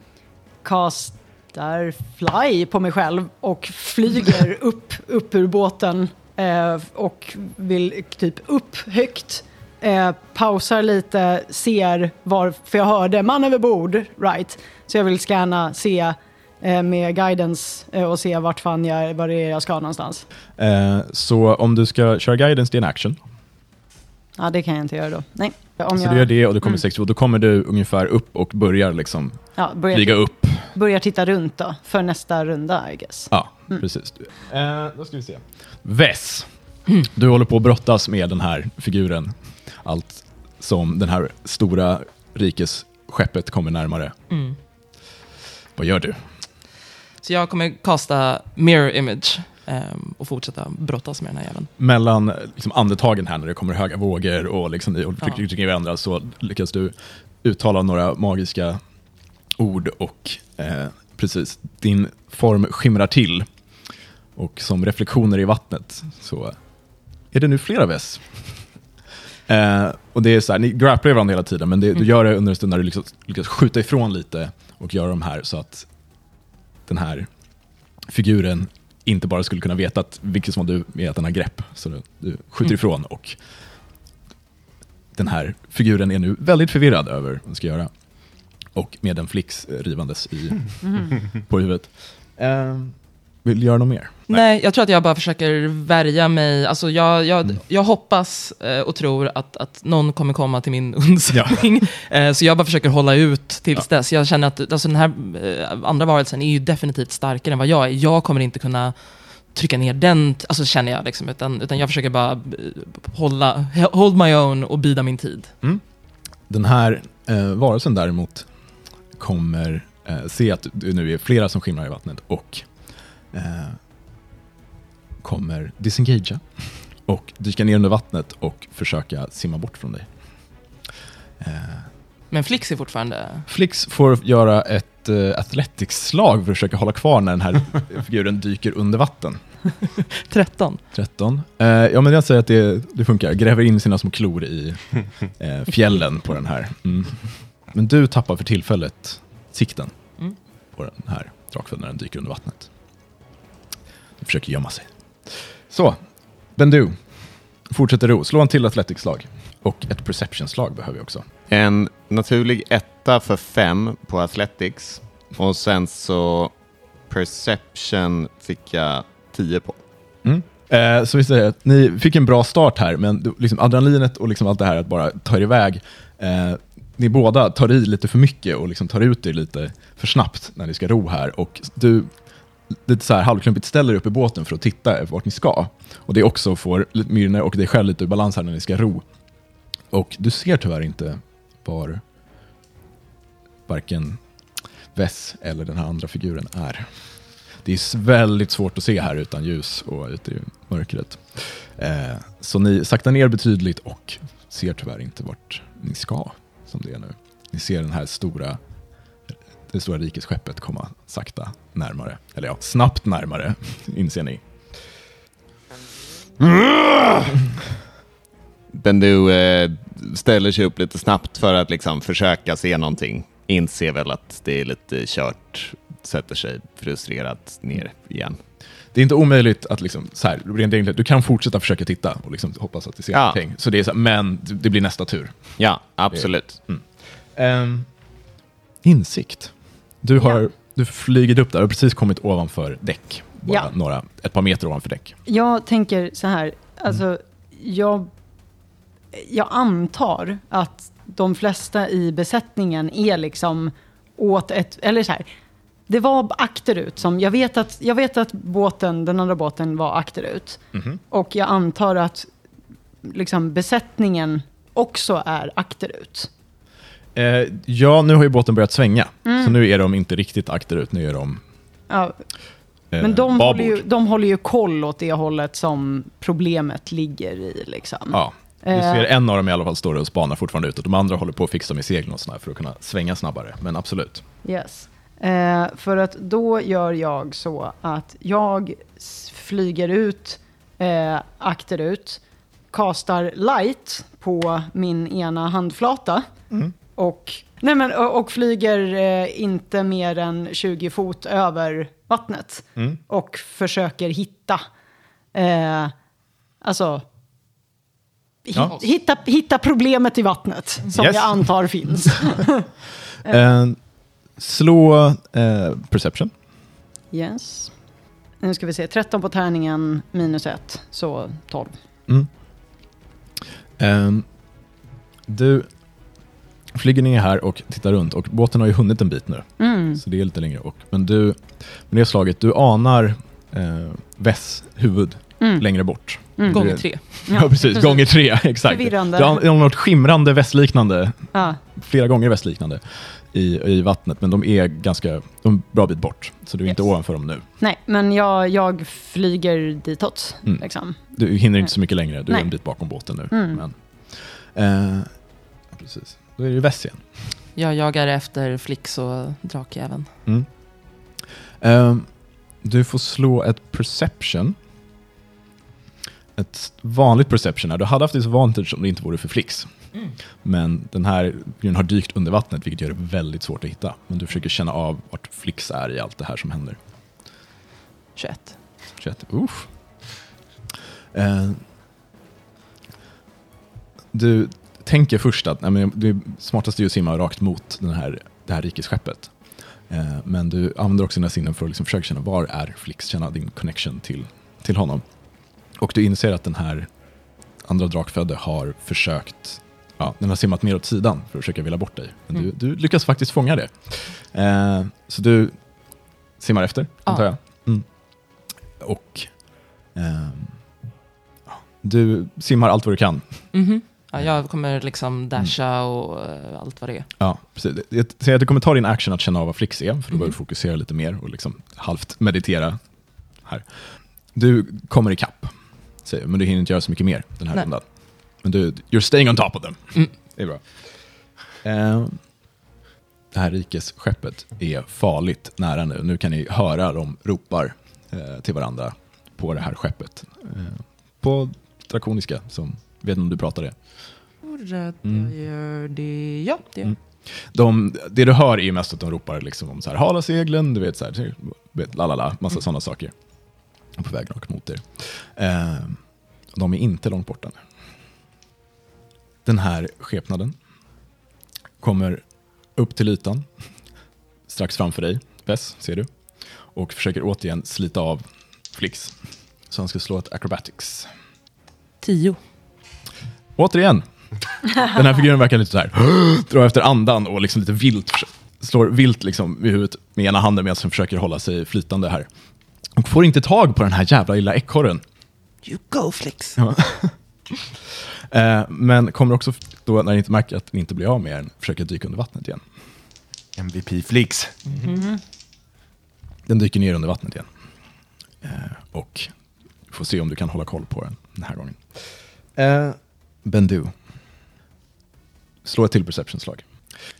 Speaker 4: castar fly på mig själv och flyger upp, upp ur båten eh, och vill typ upp högt. Eh, pausar lite, ser var, för jag hörde man över bord, right? Så jag vill scanna, se eh, med guidance eh, och se vart fan jag, var det är jag ska någonstans.
Speaker 2: Eh, så om du ska köra guidance, det är en action.
Speaker 4: Ja, det kan jag inte göra då. Nej. Om
Speaker 2: Så
Speaker 4: jag,
Speaker 2: du gör det och du kommer
Speaker 4: Mm.
Speaker 2: 62, då kommer du ungefär upp och börjar liksom
Speaker 4: Ja, börjar
Speaker 2: flyga upp
Speaker 4: börjar titta runt då, för nästa runda, I guess.
Speaker 2: Ja, precis. Eh, då ska vi se. Vess, du håller på att brottas med den här figuren. Allt som den här stora rikesskeppet kommer närmare.
Speaker 5: Mm.
Speaker 2: Vad gör du?
Speaker 5: Så jag kommer kasta mirror image ehm, och fortsätta brottas med den här jäveln.
Speaker 2: Mellan liksom, andetagen här när det kommer höga vågor och liksom, ni och
Speaker 5: Ja.
Speaker 2: varandra så lyckas du uttala några magiska ord och eh, precis, din form skimrar till. Och som reflektioner i vattnet så är det nu flera väss. Eh, och det är så här, ni grapplar varandra hela tiden, men det, du gör det under en stund när du lyckas, lyckas skjuta ifrån lite och göra de här så att den här figuren inte bara skulle kunna veta att vilket som var du med att den har grepp. Så du, du skjuter
Speaker 5: Mm.
Speaker 2: ifrån och den här figuren är nu väldigt förvirrad över vad den ska göra. Och med en flicks eh, rivandes i, på huvudet. Eh, vill du göra något mer?
Speaker 5: Nej. jag tror att jag bara försöker värja mig. Alltså jag, jag, jag hoppas eh, och tror att, att någon kommer komma till min undsättning. Eh, Så jag bara försöker hålla ut tills dess. Jag känner att alltså, den här eh, andra varelsen är ju definitivt starkare än vad jag är. Jag kommer inte kunna trycka ner den, alltså känner jag liksom, utan, utan jag försöker bara hålla, hold my own och bida min tid.
Speaker 2: Den här eh, varelsen däremot kommer eh, se att det nu är flera som skimrar i vattnet och eh, kommer disengagea och dyka ner under vattnet och försöka simma bort från dig. Eh,
Speaker 5: Men Flix är fortfarande...
Speaker 2: Flix får göra ett eh, athletics-slag för att försöka hålla kvar när den här figuren dyker under vatten.
Speaker 5: 13.
Speaker 2: 13. Eh, ja, men jag säger att det, det funkar. Gräver in sina små klor i eh, fjällen på den här. Mm. Men du tappar för tillfället sikten
Speaker 5: Mm.
Speaker 2: på den här drakfödden när den dyker under vattnet. Försöker gömma sig. Så, Bendu. Fortsätter ro. Slå en till athletics-slag. Och ett perception-slag behöver vi också.
Speaker 3: En naturlig etta för fem på Athletics. Och sen så Perception fick jag tio på.
Speaker 2: Eh, så vi säger att ni fick en bra start här, men liksom adrenalinet och liksom allt det här att bara ta er iväg. Eh, ni båda tar i lite för mycket och liksom tar ut er lite för snabbt när ni ska ro här. Och du lite så här halvklumpigt ställer er upp i båten för att titta vart ni ska. Och det också får Myrne och dig själv lite ur balans här när ni ska ro. Och du ser tyvärr inte var varken Vess eller den här andra figuren är. Det är väldigt svårt att se här utan ljus och ute i mörkret. Eh, så ni saktar ner betydligt och ser tyvärr inte vart ni ska som det är nu. Ni ser den här stora, det stora rikesskeppet komma sakta närmare. Eller ja, snabbt närmare inser ni.
Speaker 3: Bendu eh, ställer sig upp lite snabbt för att liksom försöka se någonting. Inser väl att det är lite kört. Sätter sig frustrerat ner igen.
Speaker 2: Det är inte omöjligt att liksom, så här, rent enkelt, du kan fortsätta försöka titta och liksom hoppas att du ser
Speaker 3: Ja.
Speaker 2: någonting. Så det är så här, men det blir nästa tur.
Speaker 3: Ja, absolut.
Speaker 2: Ehm, insikt. Du, har,
Speaker 4: Ja.
Speaker 2: du flyger upp där och har precis kommit ovanför däck. Bara
Speaker 4: Ja.
Speaker 2: några, ett par meter ovanför däck.
Speaker 4: Jag tänker så här, alltså jag, jag antar att de flesta i besättningen är liksom åt ett, eller så här, det var akterut som, jag vet att, jag vet att båten, den andra båten var akterut. Och jag antar att liksom besättningen också är akterut.
Speaker 2: Eh, ja, nu har ju båten börjat svänga.
Speaker 4: Mm.
Speaker 2: Så nu är de inte riktigt akterut, nu är de
Speaker 4: Ja,
Speaker 2: eh,
Speaker 4: men de
Speaker 2: babord.
Speaker 4: håller, ju, de håller ju koll åt det hållet som problemet ligger i. Liksom.
Speaker 2: Ja. Du
Speaker 4: Eh.
Speaker 2: ser en av dem i alla fall står och spanar fortfarande utåt. De andra håller på att fixa med seglen och sådär för att kunna svänga snabbare. Men absolut.
Speaker 4: Yes. Eh, för att då gör jag så att jag flyger ut, eh, akterut, kastar light på min ena handflata och, nej men, och, flyger eh, inte mer än 20 fot över vattnet och försöker hitta, eh, alltså,
Speaker 2: Ja.
Speaker 4: hitta, hitta problemet i vattnet som
Speaker 2: Yes.
Speaker 4: jag antar finns.
Speaker 2: Eh, slå eh, perception.
Speaker 4: Yes. Nu ska vi se, 13 på tärningen minus 1, så 12.
Speaker 2: Mm. Du flyger ner här och tittar runt och båten har ju hunnit en bit nu.
Speaker 4: Mm.
Speaker 2: Så det är lite längre. Och, men du, med det slaget, du anar eh, Vess huvud
Speaker 4: Mm.
Speaker 2: längre bort.
Speaker 4: Mm.
Speaker 5: Gånger tre.
Speaker 2: Ja, precis. Gånger tre, exakt.
Speaker 4: Förvirrande.
Speaker 2: Du något skimrande västliknande,
Speaker 4: Ja.
Speaker 2: flera gånger västliknande i, i vattnet, men de är ganska, de är bra bit bort. Så du är inte
Speaker 4: Yes.
Speaker 2: ovanför dem nu.
Speaker 4: Nej, men jag, jag flyger ditåt.
Speaker 2: Mm.
Speaker 4: Liksom.
Speaker 2: Du hinner inte så mycket längre, du är
Speaker 4: Nej.
Speaker 2: en bit bakom båten nu.
Speaker 4: Mm.
Speaker 2: Men, eh, ja, precis. Då är det ju Vess igen.
Speaker 5: Jag jagar efter Flix och drakjäveln.
Speaker 2: Mm. Eh, du får slå ett perception. Ett vanligt perception här. Du hade haft disadvantage om det inte vore för Flix. Men den här den har dykt under vattnet vilket gör det väldigt svårt att hitta. Men du försöker känna av vart Flix är i allt det här som händer.
Speaker 5: 21.
Speaker 2: 21. Uff. Eh, du tänker först att nej, men det smartaste är att simma rakt mot den här, det här rikesskeppet. Eh, men du använder också dina sinnen för att liksom försöka känna var är Flix, känna din connection till, till honom. Och du inser att den här andra drakfödde har försökt, ja, den har simmat mer åt sidan för att försöka vila bort dig. Men
Speaker 5: Mm.
Speaker 2: du, du lyckas faktiskt fånga det. Eh, så du simmar efter,
Speaker 5: Ja.
Speaker 2: antar jag. Mm. Och ja, du simmar allt vad du kan.
Speaker 5: Mhm. Ja, jag kommer liksom dasha och eh, allt vad det är.
Speaker 2: Ja, precis. Jag säger att det kommer ta din action att känna av vad Flix är, för då behöver du
Speaker 5: Mhm.
Speaker 2: fokusera lite mer och liksom halvt meditera här. Du kommer ikapp, säger jag, men du hinner inte göra så mycket mer den här
Speaker 5: Nej.
Speaker 2: rundan. Men du, you're staying on top of them.
Speaker 5: Mm.
Speaker 2: Det är bra. Eh, det här rikesskeppet är farligt nära nu. Nu kan ni höra dem ropar eh, till varandra på det här skeppet. Eh, på drakoniska, som, vet inte om du pratar det.
Speaker 5: Rätt,
Speaker 2: Mm.
Speaker 5: jag gör det. Ja, det
Speaker 2: Mm. De, det du hör är ju mest att de ropar liksom om så här, hala seglen, du vet, så här, lalala, massa sådana saker. På väg rakt mot er. Eh, de är inte långt borta nu. Den här skepnaden kommer upp till ytan, strax framför dig, Bess, ser du, och försöker återigen slita av Flix. Så han ska slå ett acrobatics.
Speaker 5: Tio.
Speaker 2: Återigen. Den här figuren verkar lite så här, dra efter andan och liksom lite vilt, slår vilt liksom i huvudet med ena handen medan han försöker hålla sig flytande här. Och får inte tag på den här jävla lilla ekorren.
Speaker 5: You go Flix.
Speaker 2: Eh, men kommer också då, när ni inte märker att ni inte blir av med den, försöka dyka under vattnet igen.
Speaker 6: MVP Flix.
Speaker 2: Den dyker ner under vattnet igen. Eh, och får se om du kan hålla koll på den den här gången. Eh, Bendu. Slå ett till perception-slag.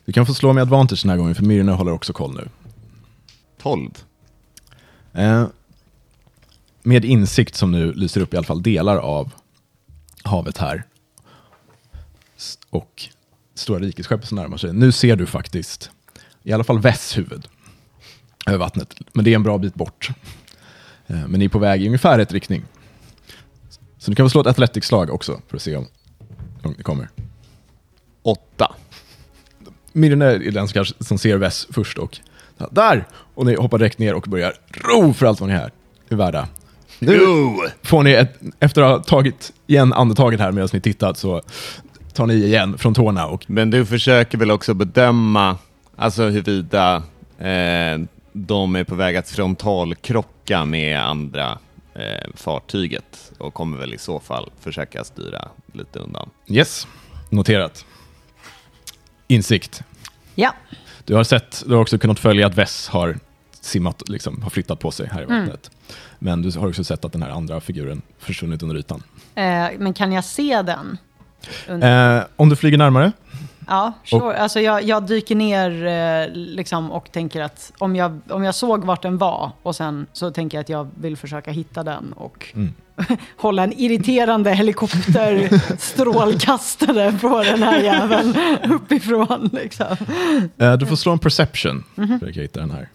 Speaker 2: Du kan få slå med advantage den här gången, för Myrorna håller också koll nu.
Speaker 3: 12.
Speaker 2: Eh, med insikt som nu lyser upp i alla fall delar av havet här s- och Stora rikesskeppet som närmar sig. Nu ser du faktiskt i alla fall Vess huvud över vattnet, men det är en bra bit bort. Eh, men ni är på väg i ungefär rätt riktning. Så du kan få slå ett athletics-slag också för att se om ni kommer.
Speaker 3: 8.
Speaker 2: Myrorna är den som, kanske, som ser Vess först och där! Och ni hoppar direkt ner och börjar ro för allt vad ni är, är värda. Nu får ni, ett, efter att ha tagit igen andetaget här medan ni tittat, så tar ni igen från tårna och
Speaker 3: Men du försöker väl också bedöma alltså huruvida eh, de är på väg att frontalkrocka med andra eh, fartyget och kommer väl i så fall försöka styra lite undan.
Speaker 2: yes, noterat. Insikt.
Speaker 4: Ja,
Speaker 2: Du har sett, du har också kunnat följa att Vess har simmat, liksom, har flyttat på sig här i vattnet. Men du har också sett att den här andra figuren försvunnit under ytan.
Speaker 4: eh, men kan jag se den? Under,
Speaker 2: Eh, om du flyger närmare,
Speaker 4: ja, sure. Alltså jag, jag dyker ner eh, liksom, och tänker att om jag, om jag såg vart den var och sen så tänker jag att jag vill försöka hitta den och
Speaker 2: Mm.
Speaker 4: hålla en irriterande helikopterstrålkastare på den här jäveln uppifrån. Liksom.
Speaker 2: eh, du får slå en perception för att hitta den här.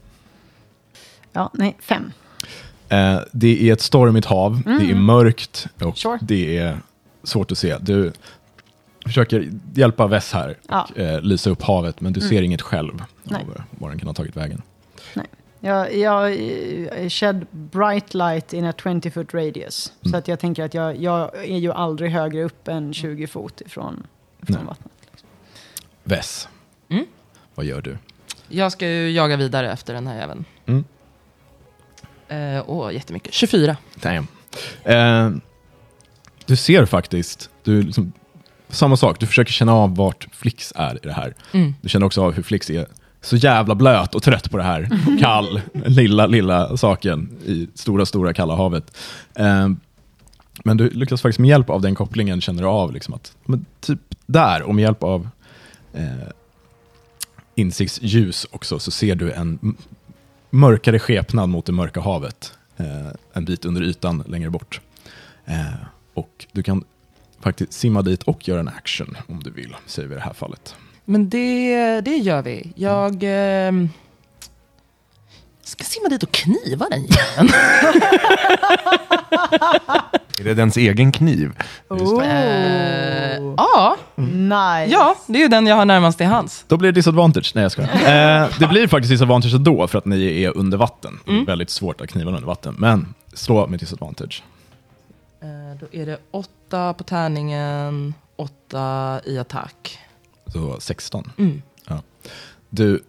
Speaker 4: Ja, nej, fem.
Speaker 2: Eh, det är ett stormigt hav, det är mörkt och
Speaker 4: Sure.
Speaker 2: det är svårt att se. Du försöker hjälpa Vess här
Speaker 4: Ja.
Speaker 2: och eh, lysa upp havet, men du ser inget själv
Speaker 4: Nej.
Speaker 2: av var den kan ha tagit vägen.
Speaker 4: Jag, jag eh, shed bright light in a 20 foot radius.
Speaker 2: Mm.
Speaker 4: Så att jag tänker att jag, jag är ju aldrig högre upp än 20 fot ifrån, ifrån
Speaker 2: Nej.
Speaker 4: vattnet.
Speaker 2: Vess,
Speaker 5: Mm.
Speaker 2: vad gör du?
Speaker 5: Jag ska ju jaga vidare efter den här jäveln.
Speaker 2: Mm.
Speaker 5: Eh, åh, jättemycket. 24.
Speaker 2: Damn. Eh, du ser faktiskt, du liksom, samma sak, du försöker känna av vart Flix är i det här.
Speaker 5: Mm.
Speaker 2: Du känner också av hur Flix är så jävla blöt och trött på det här. Kall, lilla, lilla saken i stora, stora kalla havet. Eh, men du lyckas faktiskt med hjälp av den kopplingen känner du av liksom att, men typ där, och med hjälp av eh, insiktsljus också, så ser du en mörkare skepnad mot det mörka havet. Eh, en bit under ytan längre bort. Eh, och du kan faktiskt simma dit och göra en action om du vill, säger vi i det här fallet.
Speaker 5: Men det, det gör vi. Jag ehm, ska simma dit och kniva den jäveln.
Speaker 6: Är det dens egen kniv?
Speaker 4: Oh.
Speaker 5: Eh, ja,
Speaker 4: Nice.
Speaker 5: ja, det är ju den jag har närmast till hands.
Speaker 2: Då blir det disadvantage. Nej, jag skojar. Eh, det blir faktiskt disadvantage ändå, för att ni är under vatten. Det är väldigt svårt att kniva under vatten, men slå med disadvantage.
Speaker 5: Då är det åtta på tärningen, åtta i attack.
Speaker 2: Så 16.
Speaker 5: Mm.
Speaker 2: Du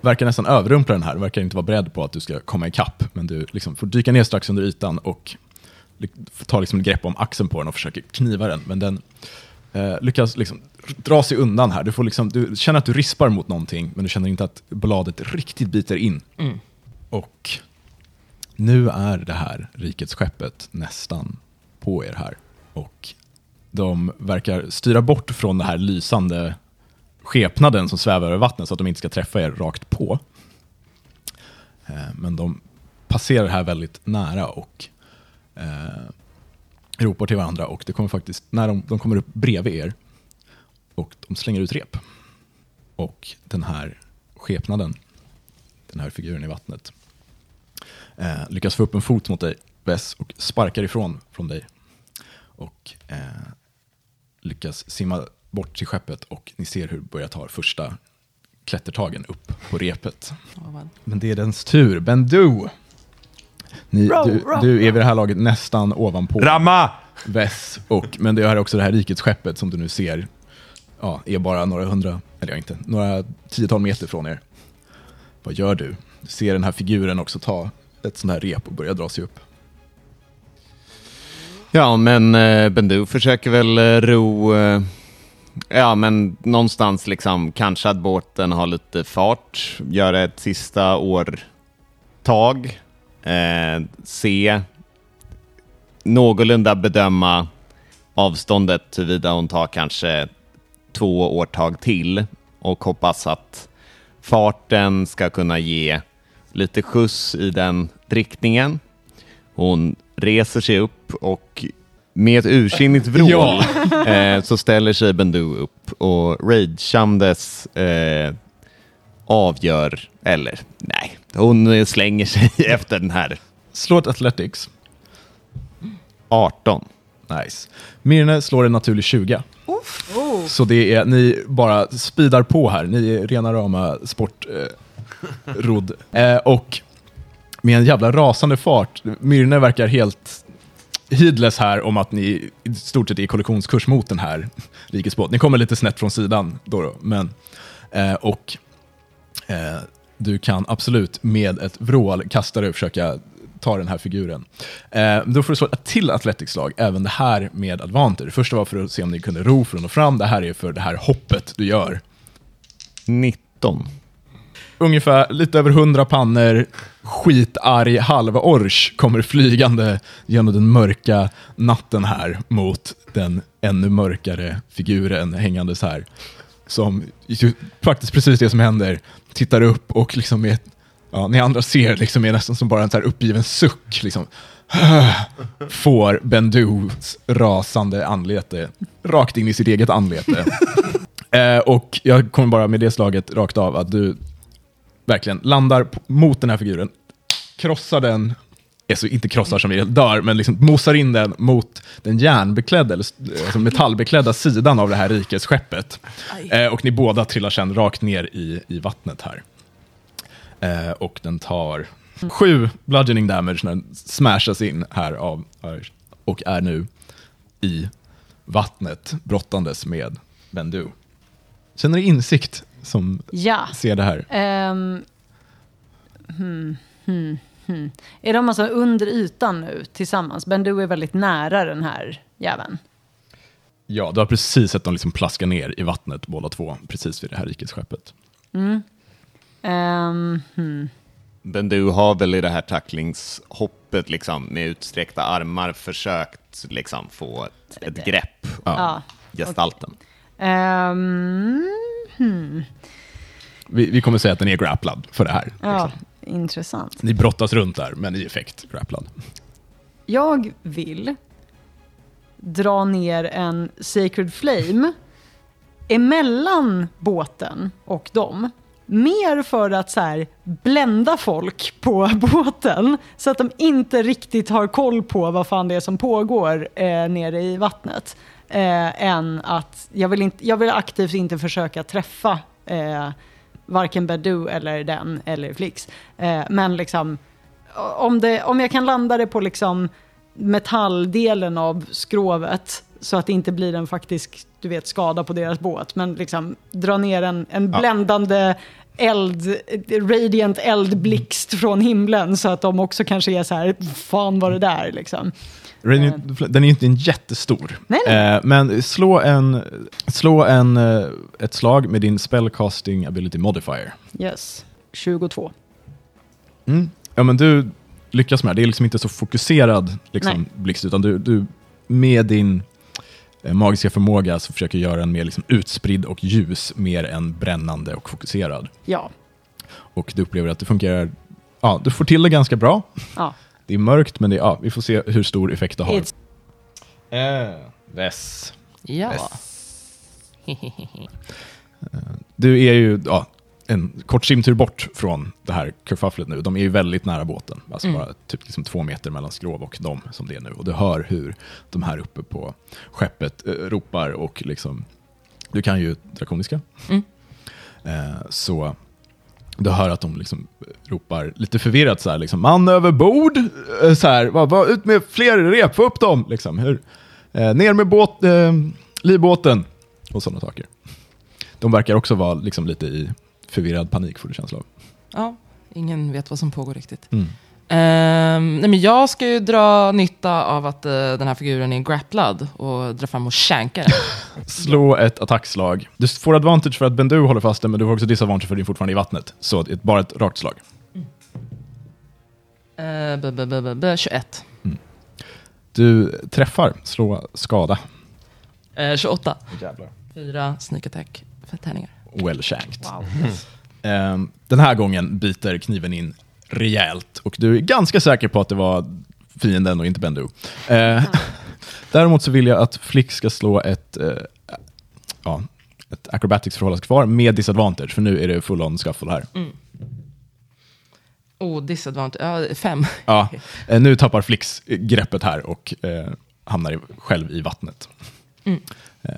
Speaker 2: verkar nästan överrumpla den här, du verkar inte vara beredd på att du ska komma ikapp, men du liksom får dyka ner strax under ytan och ly- får ta liksom ett grepp om axeln på den och försöker kniva den, men den eh, lyckas liksom dra sig undan här. Du, får liksom, du känner att du rispar mot någonting, men du känner inte att bladet riktigt biter in.
Speaker 5: Mm.
Speaker 2: Och nu är det här rikets skeppet nästan på er här. Och de verkar styra bort från den här lysande skepnaden som svävar över vattnet så att de inte ska träffa er rakt på. Eh, men de passerar här väldigt nära och eh, ropar till varandra och det kommer faktiskt, när de, de kommer upp bredvid er och de slänger ut rep. Och den här skepnaden, den här figuren i vattnet, eh, lyckas få upp en fot mot dig, Bess, och sparkar ifrån från dig. Och eh, lyckas simma bort till skeppet och ni ser hur börjar ta första klättertagen upp på repet. Men det är dens tur. Bendu! Ni,
Speaker 4: Row,
Speaker 2: du, du är vid det här laget nästan ovanpå
Speaker 6: Ramma!
Speaker 2: Vess. Och, men det är också det här rikets skeppet som du nu ser ja, är bara några hundra, eller ja, inte, några tiotal meter från er. Vad gör du? Du ser den här figuren också ta ett sånt här rep och börja dra sig upp.
Speaker 3: Ja, men eh, Bendu försöker väl eh, ro... Eh, ja, men någonstans liksom kanske att båten har lite fart, göra ett sista årtag, eh, se, någorlunda bedöma avståndet huruvida hon tar kanske två årtag till och hoppas att farten ska kunna ge lite skjuts i den riktningen. Hon reser sig upp och med ett ursinnigt vrål eh, så ställer sig Bendu upp och rageandes eh, avgör, eller nej, hon slänger sig efter den här
Speaker 2: Slå ett Athletics.
Speaker 3: 18.
Speaker 2: Nice. Mirne slår en naturlig 20.
Speaker 4: Oh.
Speaker 2: Så det är, ni bara speedar på här. Ni är rena rama sportrodd. Eh, eh, och med en jävla rasande fart. Myrne verkar helt heedless här om att ni i stort sett är i kollisionskurs mot den här rikesbåt. Ni kommer lite snett från sidan då, då men eh, och eh, du kan absolut med ett vrål kasta dig och försöka ta den här figuren. Eh, då får du slå ett till athletics-slag, även det här med Advanter. Det första var för att se om ni kunde ro från och fram, det här är för det här hoppet du gör.
Speaker 3: 19.
Speaker 2: Ungefär lite över hundra pannor, skitarg halvorch kommer flygande genom den mörka natten här mot den ännu mörkare figuren hängandes här. Som faktiskt precis det som händer, tittar upp och liksom med, ja, ni andra ser liksom är nästan som bara en så här uppgiven suck. Liksom, får Bendus rasande anlete rakt in i sitt eget anlete. eh, och jag kommer bara med det slaget rakt av att du verkligen landar mot den här figuren, krossar den, alltså inte krossar som i dör, men liksom mosar in den mot den järnbeklädda, eller alltså metallbeklädda sidan av det här rikesskeppet. Eh, och ni båda trillar sen rakt ner i, i vattnet här. Eh, och den tar sju bludgeoning damage när den smashas in här av och är nu i vattnet brottandes med Bendu. Sen är det insikt som
Speaker 4: Ja.
Speaker 2: ser det här.
Speaker 4: Ehm, hmm, hmm, hmm. Är de alltså under ytan nu tillsammans? Bendu är väldigt nära den här jäveln.
Speaker 2: Ja, du har precis sett dem liksom plaska ner i vattnet båda två, precis vid det här rikesskeppet.
Speaker 4: Ehm, hmm.
Speaker 3: Men du har väl i det här tacklingshoppet liksom, med utsträckta armar försökt liksom, få ett, ett grepp om
Speaker 4: Ja.
Speaker 3: gestalten?
Speaker 4: Ehm, hmm.
Speaker 2: Vi, vi kommer säga att den är grapplad för det här.
Speaker 4: Ja,
Speaker 2: Liksom.
Speaker 4: intressant.
Speaker 2: Ni brottas runt där, men i effekt grapplad.
Speaker 4: Jag vill dra ner en Sacred Flame emellan båten och dem. Mer för att så här, blända folk på båten så att de inte riktigt har koll på vad fan det är som pågår eh, nere i vattnet. Eh, än att jag vill, inte, jag vill aktivt inte försöka träffa eh, varken Badoo eller den eller Flix. Eh, men liksom om, det, om jag kan landa det på liksom metalldelen av skrovet så att det inte blir en faktisk du vet, skada på deras båt. Men liksom dra ner en, en
Speaker 2: Ja.
Speaker 4: bländande eld, radiant eldblixt från himlen så att de också kanske är så här, fan var det där liksom.
Speaker 2: Radiant, den är ju inte en jättestor.
Speaker 4: Nej, nej.
Speaker 2: Eh, men slå, en, slå en, eh, ett slag med din spellcasting ability modifier.
Speaker 4: Yes, 22.
Speaker 2: Mm. Ja, men du lyckas med det. Det är liksom inte så fokuserad liksom, blixt, utan du, du med din eh, magiska förmåga så försöker göra en mer liksom, utspridd och ljus, mer än brännande och fokuserad.
Speaker 4: Ja,
Speaker 2: Och du upplever att det fungerar, ja, du får till det ganska bra.
Speaker 4: ja.
Speaker 2: Det är mörkt, men det, ja, vi får se hur stor effekt det har.
Speaker 4: It's,
Speaker 2: Äh, Vess.
Speaker 5: Ja.
Speaker 2: Du är ju ja, en kort simtur bort från det här kerfufflet nu. De är ju väldigt nära båten. Alltså
Speaker 5: Mm.
Speaker 2: bara typ liksom två meter mellan skrov och dem som det är nu. Och du hör hur de här uppe på skeppet eh, ropar och liksom... Du kan ju drakoniska.
Speaker 5: Mm.
Speaker 2: Eh, så du hör att de liksom ropar lite förvirrat så här, liksom, man över bord, eh, så här, va, va, ut med fler rep, få upp dem, liksom, hur, eh, ner med båt, eh, livbåten och sådana saker. De verkar också vara liksom, lite i förvirrad panik, får du känsla av.
Speaker 5: ja, ingen vet vad som pågår riktigt.
Speaker 2: Mm.
Speaker 5: Ehm, nej men jag ska ju dra nytta av att eh, den här figuren är grapplad och dra fram och shanka den.
Speaker 2: Slå ett attackslag. Du får advantage för att Bendu håller fast den, men du får också disadvantage för att din fortfarande är i vattnet. Så ett, bara ett rakt slag.
Speaker 5: Uh, b, b, b, b, b, 21.
Speaker 2: Du träffar, slå skada.
Speaker 5: Eh, 28.
Speaker 2: Jävlar.
Speaker 5: Fyra sneak attack för tärningar.
Speaker 2: Well shanked. Ehm, den här gången biter kniven in rejält och du är ganska säker på att det var fienden och inte Bendu. Eh, däremot så vill jag att Flick ska slå ett, eh, ja, ett acrobatics för att kvar med disadvantage, för nu är det full on scuffle här.
Speaker 5: Oh, disadvantage. Ja, fem.
Speaker 2: Ja, eh, nu tappar Flix greppet här och eh, hamnar i, själv i vattnet.
Speaker 5: Mm.
Speaker 2: Eh,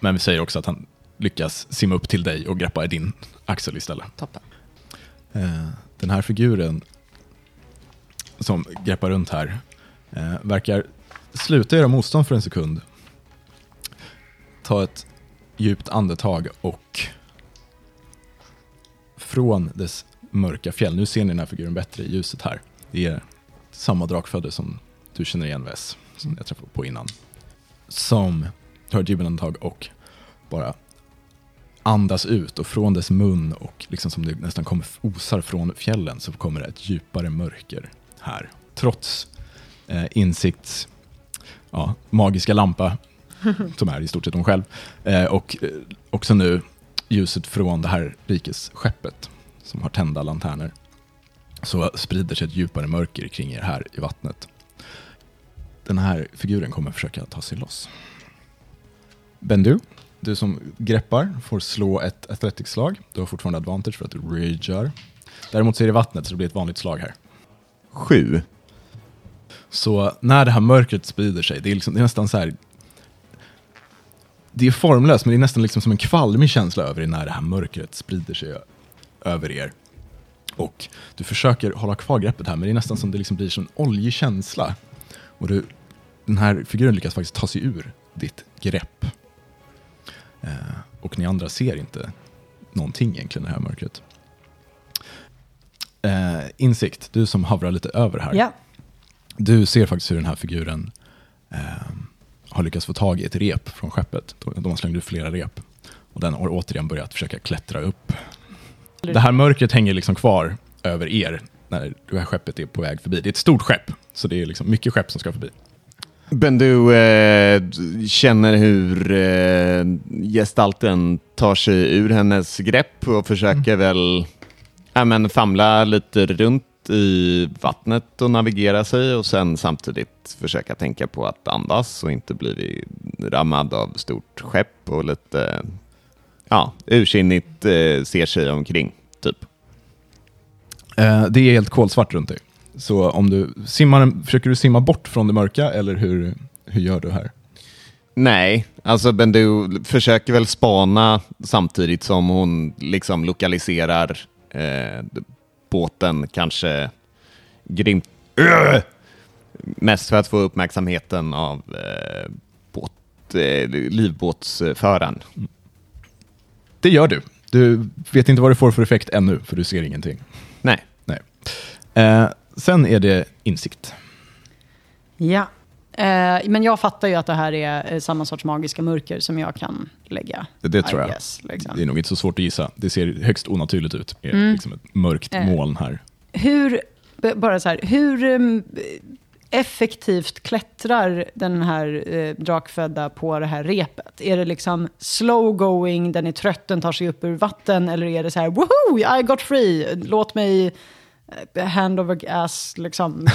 Speaker 2: men vi säger också att han lyckas simma upp till dig och greppa i din axel istället.
Speaker 5: Toppen.
Speaker 2: Den här figuren som greppar runt här eh, verkar sluta göra motstånd för en sekund. Ta ett djupt andetag och från dess mörka fjäll, nu ser ni den här figuren bättre i ljuset här. Det är samma drakfödde som du känner igen Vess som jag träffade på innan. Som tar ett djupt andetag och bara andas ut och från dess mun och liksom som det nästan kommer osar från fjällen så kommer det ett djupare mörker här. Trots eh, insikts ja, magiska lampa som är i stort sett hon själv eh, och eh, också nu ljuset från det här rikesskeppet som har tända lanterner så sprider sig ett djupare mörker kring er här i vattnet. Den här figuren kommer försöka ta sig loss. Bendu, du som greppar får slå ett athletics-slag. Du har fortfarande advantage för att du ragear. Däremot så är det vattnet så det blir ett vanligt slag här.
Speaker 3: Sju.
Speaker 2: Så när det här mörkret sprider sig, det är, liksom, det är nästan så här... Det är formlöst, men det är nästan liksom som en kvalmig känsla över det när det här mörkret sprider sig över er. Och du försöker hålla kvar greppet här, men det är nästan som det liksom blir som en oljig känsla. Och du, den här figuren lyckas faktiskt ta sig ur ditt grepp. Eh, och ni andra ser inte någonting egentligen i det här mörkret. Eh, insikt, du som havrar lite över här.
Speaker 4: Ja.
Speaker 2: Du ser faktiskt hur den här figuren eh, har lyckats få tag i ett rep från skeppet. De de har slängt ut flera rep. Och den har återigen börjat försöka klättra upp. Det här mörkret hänger liksom kvar över er när det här skeppet är på väg förbi. Det är ett stort skepp, så det är liksom mycket skepp som ska förbi.
Speaker 3: Bendu eh, känner hur eh, gestalten tar sig ur hennes grepp och försöker väl ja, men, famla lite runt i vattnet och navigera sig och sen samtidigt försöka tänka på att andas och inte bli rammad av stort skepp och lite ja, ursinnigt eh, ser sig omkring. Typ.
Speaker 2: Eh, det är helt kolsvart runt dig. Så om du simmar, försöker du simma bort från det mörka eller hur, hur gör du här?
Speaker 3: Nej, alltså Bendu försöker väl spana samtidigt som hon liksom lokaliserar eh, båten kanske grymt. Ugh! Mest för att få uppmärksamheten av eh, båt, eh, livbåtsföraren.
Speaker 2: Det gör du. Du vet inte vad det får för effekt ännu, för du ser ingenting.
Speaker 3: Nej.
Speaker 2: Nej. Eh, sen är det insikt.
Speaker 4: Ja. Eh, men jag fattar ju att det här är eh, samma sorts magiska mörker som jag kan lägga.
Speaker 2: Det, det tror jag.
Speaker 4: guess, liksom.
Speaker 2: Det är nog inte så svårt att gissa. Det ser högst onaturligt ut. Det är
Speaker 4: Mm.
Speaker 2: liksom ett mörkt
Speaker 4: Eh.
Speaker 2: moln här.
Speaker 4: Hur, bara så här, hur um, effektivt klättrar den här eh, drakfödda på det här repet? Är det liksom slow going, den är trött, den tar sig upp ur vatten? Eller är det så här, woho, I got free, låt mig eh, hand over ass, liksom.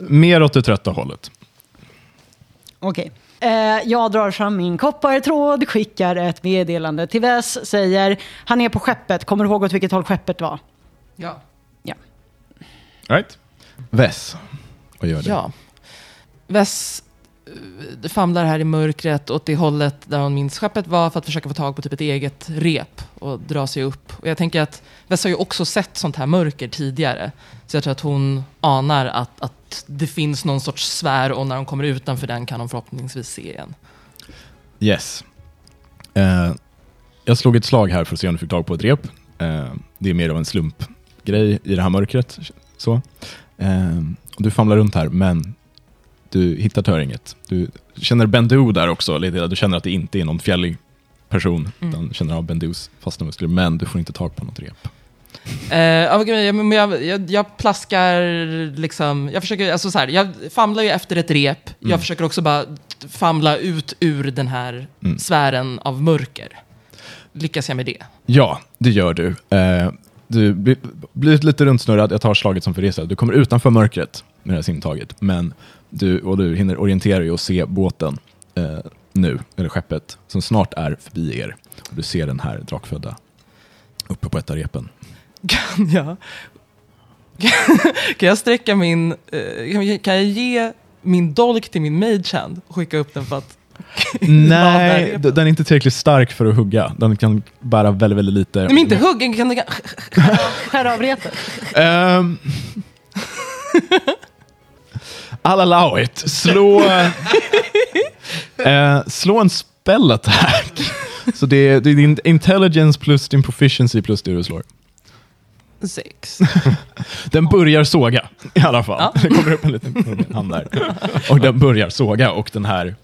Speaker 2: Mer åt det trötta hållet.
Speaker 4: Okej. Eh, jag drar fram min koppartråd, skickar ett meddelande till Wes, säger han är på skeppet, kommer du ihåg åt vilket håll skeppet var?
Speaker 5: Ja.
Speaker 4: Ja.
Speaker 2: Right? Vess. Vad gör du?
Speaker 5: Ja. Vess famlar här i mörkret åt det hållet där hon minns skeppet var för att försöka få tag på typ ett eget rep och dra sig upp. Och jag tänker att Vess har ju också sett sånt här mörker tidigare. Så jag tror att hon anar att, att det finns någon sorts sfär och när hon kommer utanför den kan hon förhoppningsvis se igen.
Speaker 2: Yes. Uh, jag slog ett slag här för att se om du fick tag på ett rep. Uh, det är mer av en slumpgrej i det här mörkret. Så. Uh, du famlar runt här, men du hittar inget. Du känner Bendu där också, lite. du känner att det inte är någon fjällig person,
Speaker 5: Mm.
Speaker 2: utan känner av Bendus fasta muskler, men du får inte tag på något rep.
Speaker 5: Eh, ja, men jag, jag, jag, jag plaskar liksom, jag försöker, alltså så här, jag famlar ju efter ett rep.
Speaker 2: Mm.
Speaker 5: Jag försöker också bara famla ut ur den här
Speaker 2: Mm.
Speaker 5: sfären av mörker. Lyckas jag med det?
Speaker 2: Ja, det gör du. Eh, du blir, blir lite runtsnurrad, jag tar slaget som förresa. Du kommer utanför mörkret med det här simtaget, men du, och du hinner orientera dig och se båten eh, nu, eller skeppet, som snart är förbi er. Och du ser den här drakfödda uppe på ett av repen.
Speaker 5: Kan jag, kan jag sträcka min, eh, kan jag- ge min dolk till min magehand och skicka upp den för att
Speaker 2: Nej, den är inte tillräckligt stark för att hugga. Den kan bära väldigt, väldigt lite.
Speaker 5: Nej men inte huggen, kan, kan,
Speaker 4: Skär av repet.
Speaker 2: Um, I'll allow it. Slå, eh, slå en spell attack. Så det är, det är din intelligence plus din proficiency plus det du slår.
Speaker 5: sex.
Speaker 2: Den börjar såga i alla fall.
Speaker 5: Ja.
Speaker 2: Det kommer upp en liten hand där. Och den börjar såga och den här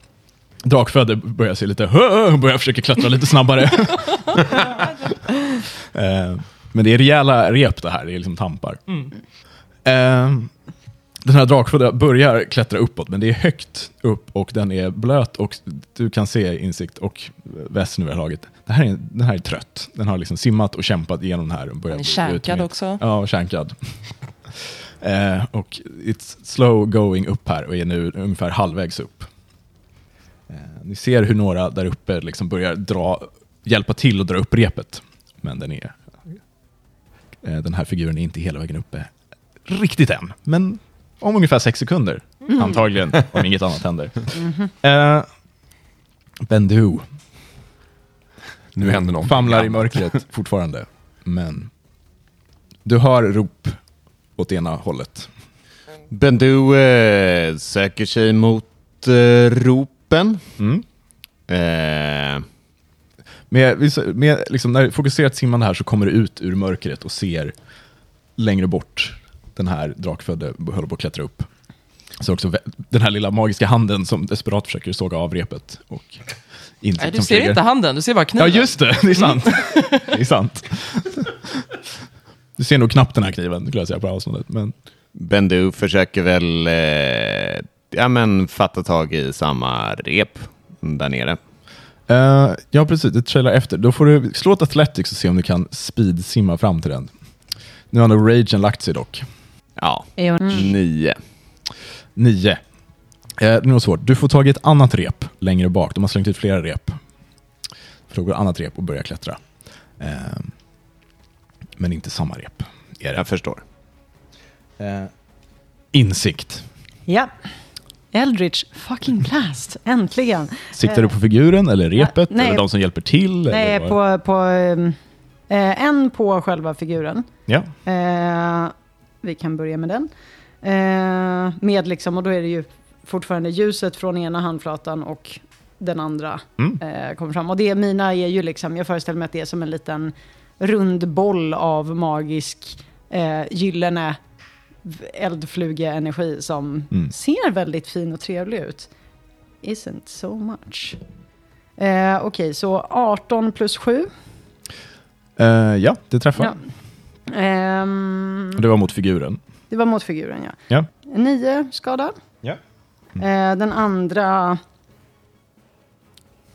Speaker 2: drakfödde börjar se lite "Hö!" börjar försöka klättra lite snabbare. Eh, Men det är rejäla rep det här, det är liksom tampar.
Speaker 5: Mm.
Speaker 2: Den här drakfödda börjar klättra uppåt, men det är högt upp och den är blöt och du kan se insikt och väst nu laget. Det här är, den här är trött. Den har liksom simmat och kämpat igenom den här. Och
Speaker 5: Den är
Speaker 2: utmätt.
Speaker 5: också.
Speaker 2: Ja, och känkad. eh, och it's slow going upp här och är nu ungefär halvvägs upp. Eh, ni ser hur några där uppe liksom börjar dra, hjälpa till att dra upp repet. Men den är eh, den här figuren är inte hela vägen uppe riktigt än. Men om ungefär sex sekunder, antagligen, om inget annat händer. Eh, Bendu
Speaker 6: Nu händer någonting.
Speaker 2: famlar i mörkret fortfarande, men du hör rop åt ena hållet.
Speaker 3: Bendu eh, söker sig mot eh, ropen.
Speaker 2: Mm.
Speaker 3: Eh,
Speaker 2: med, med, liksom, när fokuserat simmande här så kommer du ut ur mörkret och ser längre bort den här drakfödde håller på att klättra upp. Så också den här lilla magiska handen som desperat försöker såga av repet. Och
Speaker 5: Nej, du
Speaker 2: som
Speaker 5: ser inte handen, du ser bara
Speaker 2: Ja,
Speaker 5: kniven.
Speaker 2: just det. Det är sant. det är sant. Du ser nog knappt den här kniven, skulle jag säga, på avståndet. Men
Speaker 3: Bendu försöker väl eh, ja, men fatta tag i samma rep där nere.
Speaker 2: Eh, ja, precis. Det trailar efter. Då får du slå ett Athletics och se om du kan speed-simma fram till den. Nu har nog ragen lagt sig dock.
Speaker 3: Ja,
Speaker 4: Är hon-
Speaker 3: nio.
Speaker 2: Nio. Eh, det är svårt. Du får tag i ett annat rep längre bak. De har slängt ut flera rep. För då går annat rep och börjar klättra. Eh, men inte samma rep. Är det.
Speaker 3: Jag förstår.
Speaker 2: Eh, insikt.
Speaker 4: Ja. Eldritch fucking blast, äntligen.
Speaker 2: Siktar du på figuren eller repet?
Speaker 4: nej.
Speaker 2: eller de som hjälper till?
Speaker 4: Nej, på, på, eh, en på själva figuren.
Speaker 2: Ja.
Speaker 4: Vi kan börja med den. Eh, med liksom, och då är det ju fortfarande ljuset från ena handflatan och den andra
Speaker 2: Mm.
Speaker 4: eh, kommer fram. Och det mina är ju liksom, jag föreställer mig att det är som en liten rund boll av magisk eh, gyllene eldflugeenergi som
Speaker 2: Mm.
Speaker 4: ser väldigt fin och trevlig ut. Isn't so much. Eh, Okej, så 18 plus 7.
Speaker 2: Eh, ja, det träffar.
Speaker 4: Ja.
Speaker 2: Och Det var mot figuren.
Speaker 4: det var mot figuren, ja.
Speaker 2: Ja.
Speaker 4: Nio skada.
Speaker 2: Ja.
Speaker 4: Eh, den andra...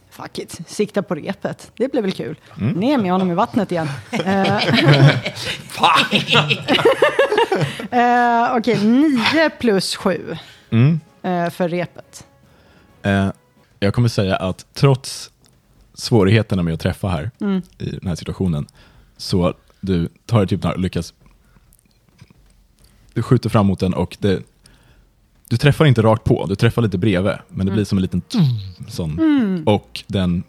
Speaker 4: Fuck it, sikta på repet. Det blev väl kul.
Speaker 2: Mm.
Speaker 4: Ner med honom i vattnet igen. Eh, eh, Okej, nio plus sju
Speaker 2: Mm.
Speaker 4: eh, för repet.
Speaker 2: Eh, jag kommer säga att trots svårigheterna med att träffa här
Speaker 4: Mm.
Speaker 2: i den här situationen, så du tar typ några, lyckas, du skjuter fram mot den och det, du träffar inte rakt på, du träffar lite bredvid, men det blir som en liten sån, och den,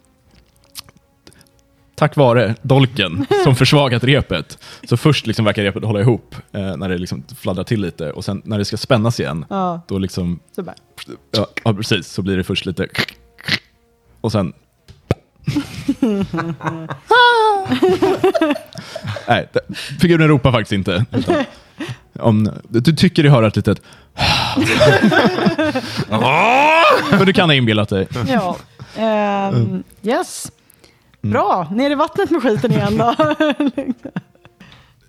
Speaker 2: tack vare dolken som försvagat repet, så först liksom verkar repet hålla ihop eh, när det liksom fladdrar till lite, och sen när det ska spännas igen,
Speaker 4: Ja,
Speaker 2: då liksom
Speaker 4: så bara.
Speaker 2: Ja, ja, precis. Så blir det först lite... Och sen... Nej, figuren ropar faktiskt inte. Utan, om, du tycker dig höra ett litet... Men du kan ha inbillat dig.
Speaker 4: Ja. Ehm, yes. Bra, ner i vattnet med skiten igen då.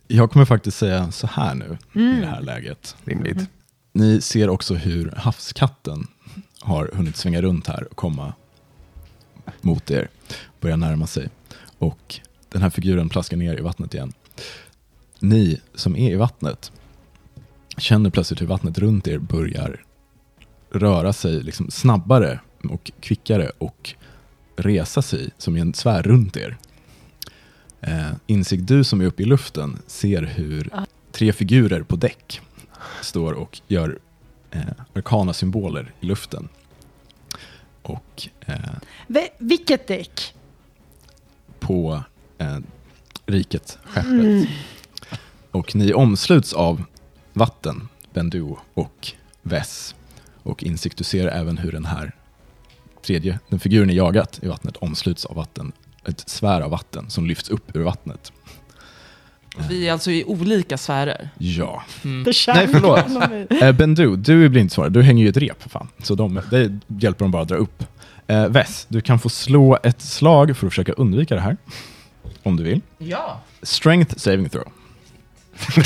Speaker 2: Jag kommer faktiskt säga så här nu, i det här läget.
Speaker 6: Rimligt.
Speaker 2: Ni ser också hur havskatten har hunnit svänga runt här och komma mot er. Börjar närma sig. Och den här figuren plaskar ner i vattnet igen. Ni som är i vattnet känner plötsligt hur vattnet runt er börjar röra sig liksom snabbare och kvickare och resa sig som i en sfär runt er. Eh, insikt du som är uppe i luften ser hur tre figurer på däck står och gör eh, arkana symboler i luften. Och eh,
Speaker 4: Vilket däck?
Speaker 2: på eh, riket, skeppet. Och ni omsluts av vatten, Bendu och Vess. Och insikt, du ser även hur den här tredje, den figuren ni jagat i vattnet omsluts av vatten. Ett svär av vatten som lyfts upp ur vattnet.
Speaker 5: Vi är alltså i olika sfärer.
Speaker 2: Ja.
Speaker 4: The
Speaker 2: Nej, förlåt. Eh, Bendu, du är blindsvarare. Du hänger ju i ett rep för fan. Så de, det hjälper de bara att dra upp. Eh, Vess, du kan få slå ett slag för att försöka undvika det här. Om du vill.
Speaker 5: Ja.
Speaker 2: Strength saving throw.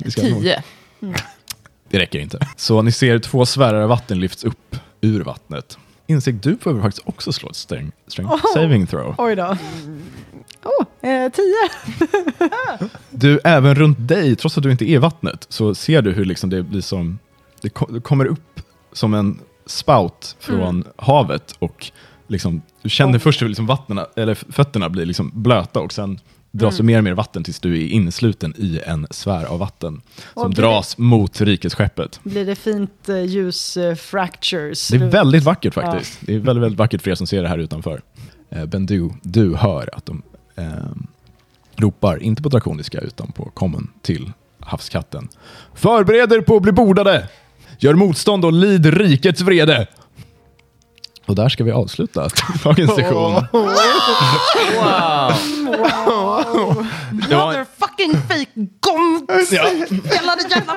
Speaker 2: Vi ska nog-
Speaker 5: Tio.
Speaker 2: Det räcker inte. Så ni ser två sfärer av vatten lyfts upp ur vattnet. Insikt, du behöver faktiskt också slå ett strength, strength
Speaker 4: Oh.
Speaker 2: saving throw.
Speaker 4: Oj då. Oh, eh, tio.
Speaker 2: Du, även runt dig, trots att du inte är i vattnet, så ser du hur liksom det blir som, det, ko- det kommer upp som en spout från havet och liksom, du känner först hur liksom eller fötterna blir liksom blöta och sen dras det mer och mer vatten tills du är insluten i en sfär av vatten som
Speaker 4: Och det-
Speaker 2: dras mot rikesskeppet.
Speaker 4: Blir det fint uh, ljus eh, fractures?
Speaker 2: Det är väldigt vackert faktiskt. Det är väldigt, väldigt vackert för er som ser det här utanför. Eh, Bendu, du hör att de eh, ropar, inte på drakoniska utan på common till havskatten. Förbered er på att bli bordade! Gör motstånd och lid rikets vrede! Och Och där ska vi avsluta dagens session. Det var,
Speaker 5: Motherfucking fake gom! Hela det jävla...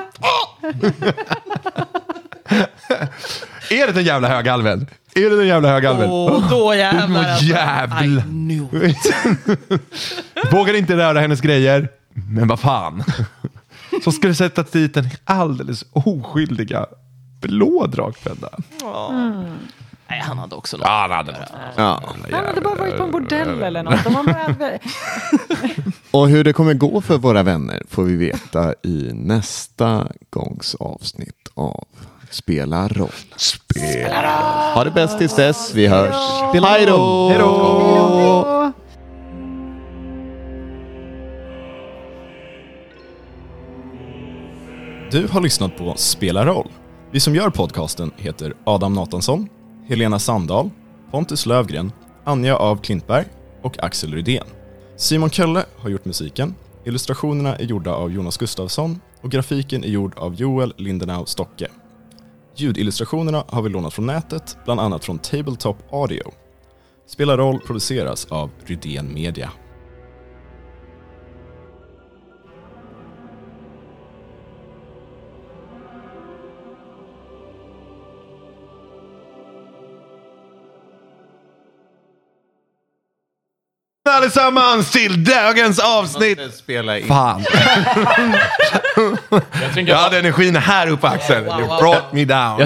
Speaker 1: Är det den jävla högalven? Är det den jävla högalven?
Speaker 5: Åh, då jävlar.
Speaker 1: Åh,
Speaker 5: alltså.
Speaker 1: jävlar.
Speaker 5: I knew it.
Speaker 1: Vågar inte röra hennes grejer. Men vad fan. Så ska du sätta dit den alldeles oskyldiga blå drakfälla.
Speaker 5: Nej, han hade också något.
Speaker 1: Ja, han hade något.
Speaker 3: Ja.
Speaker 4: Han hade bara varit på en bordell eller något. De bara...
Speaker 3: Och hur det kommer gå för våra vänner får vi veta i nästa gångs avsnitt av Spela roll. Spela roll. Ha det bäst tills dess. Vi hörs. Hej då! Hej då!
Speaker 2: Du har lyssnat på Spela roll. Vi som gör podcasten heter Adam Nathansson, Helena Sandahl, Pontus Lövgren, Anja av Klintberg och Axel Rydén. Simon Kölle har gjort musiken, illustrationerna är gjorda av Jonas Gustafsson och grafiken är gjord av Joel Lindenau Stocke. Ljudillustrationerna har vi lånat från nätet, bland annat från Tabletop Audio. Spela roll produceras av Rydén Media.
Speaker 1: Allesammans till dagens avsnitt.
Speaker 3: Spela in.
Speaker 1: Fan. Jag hade energin här uppe Axel. You brought me down.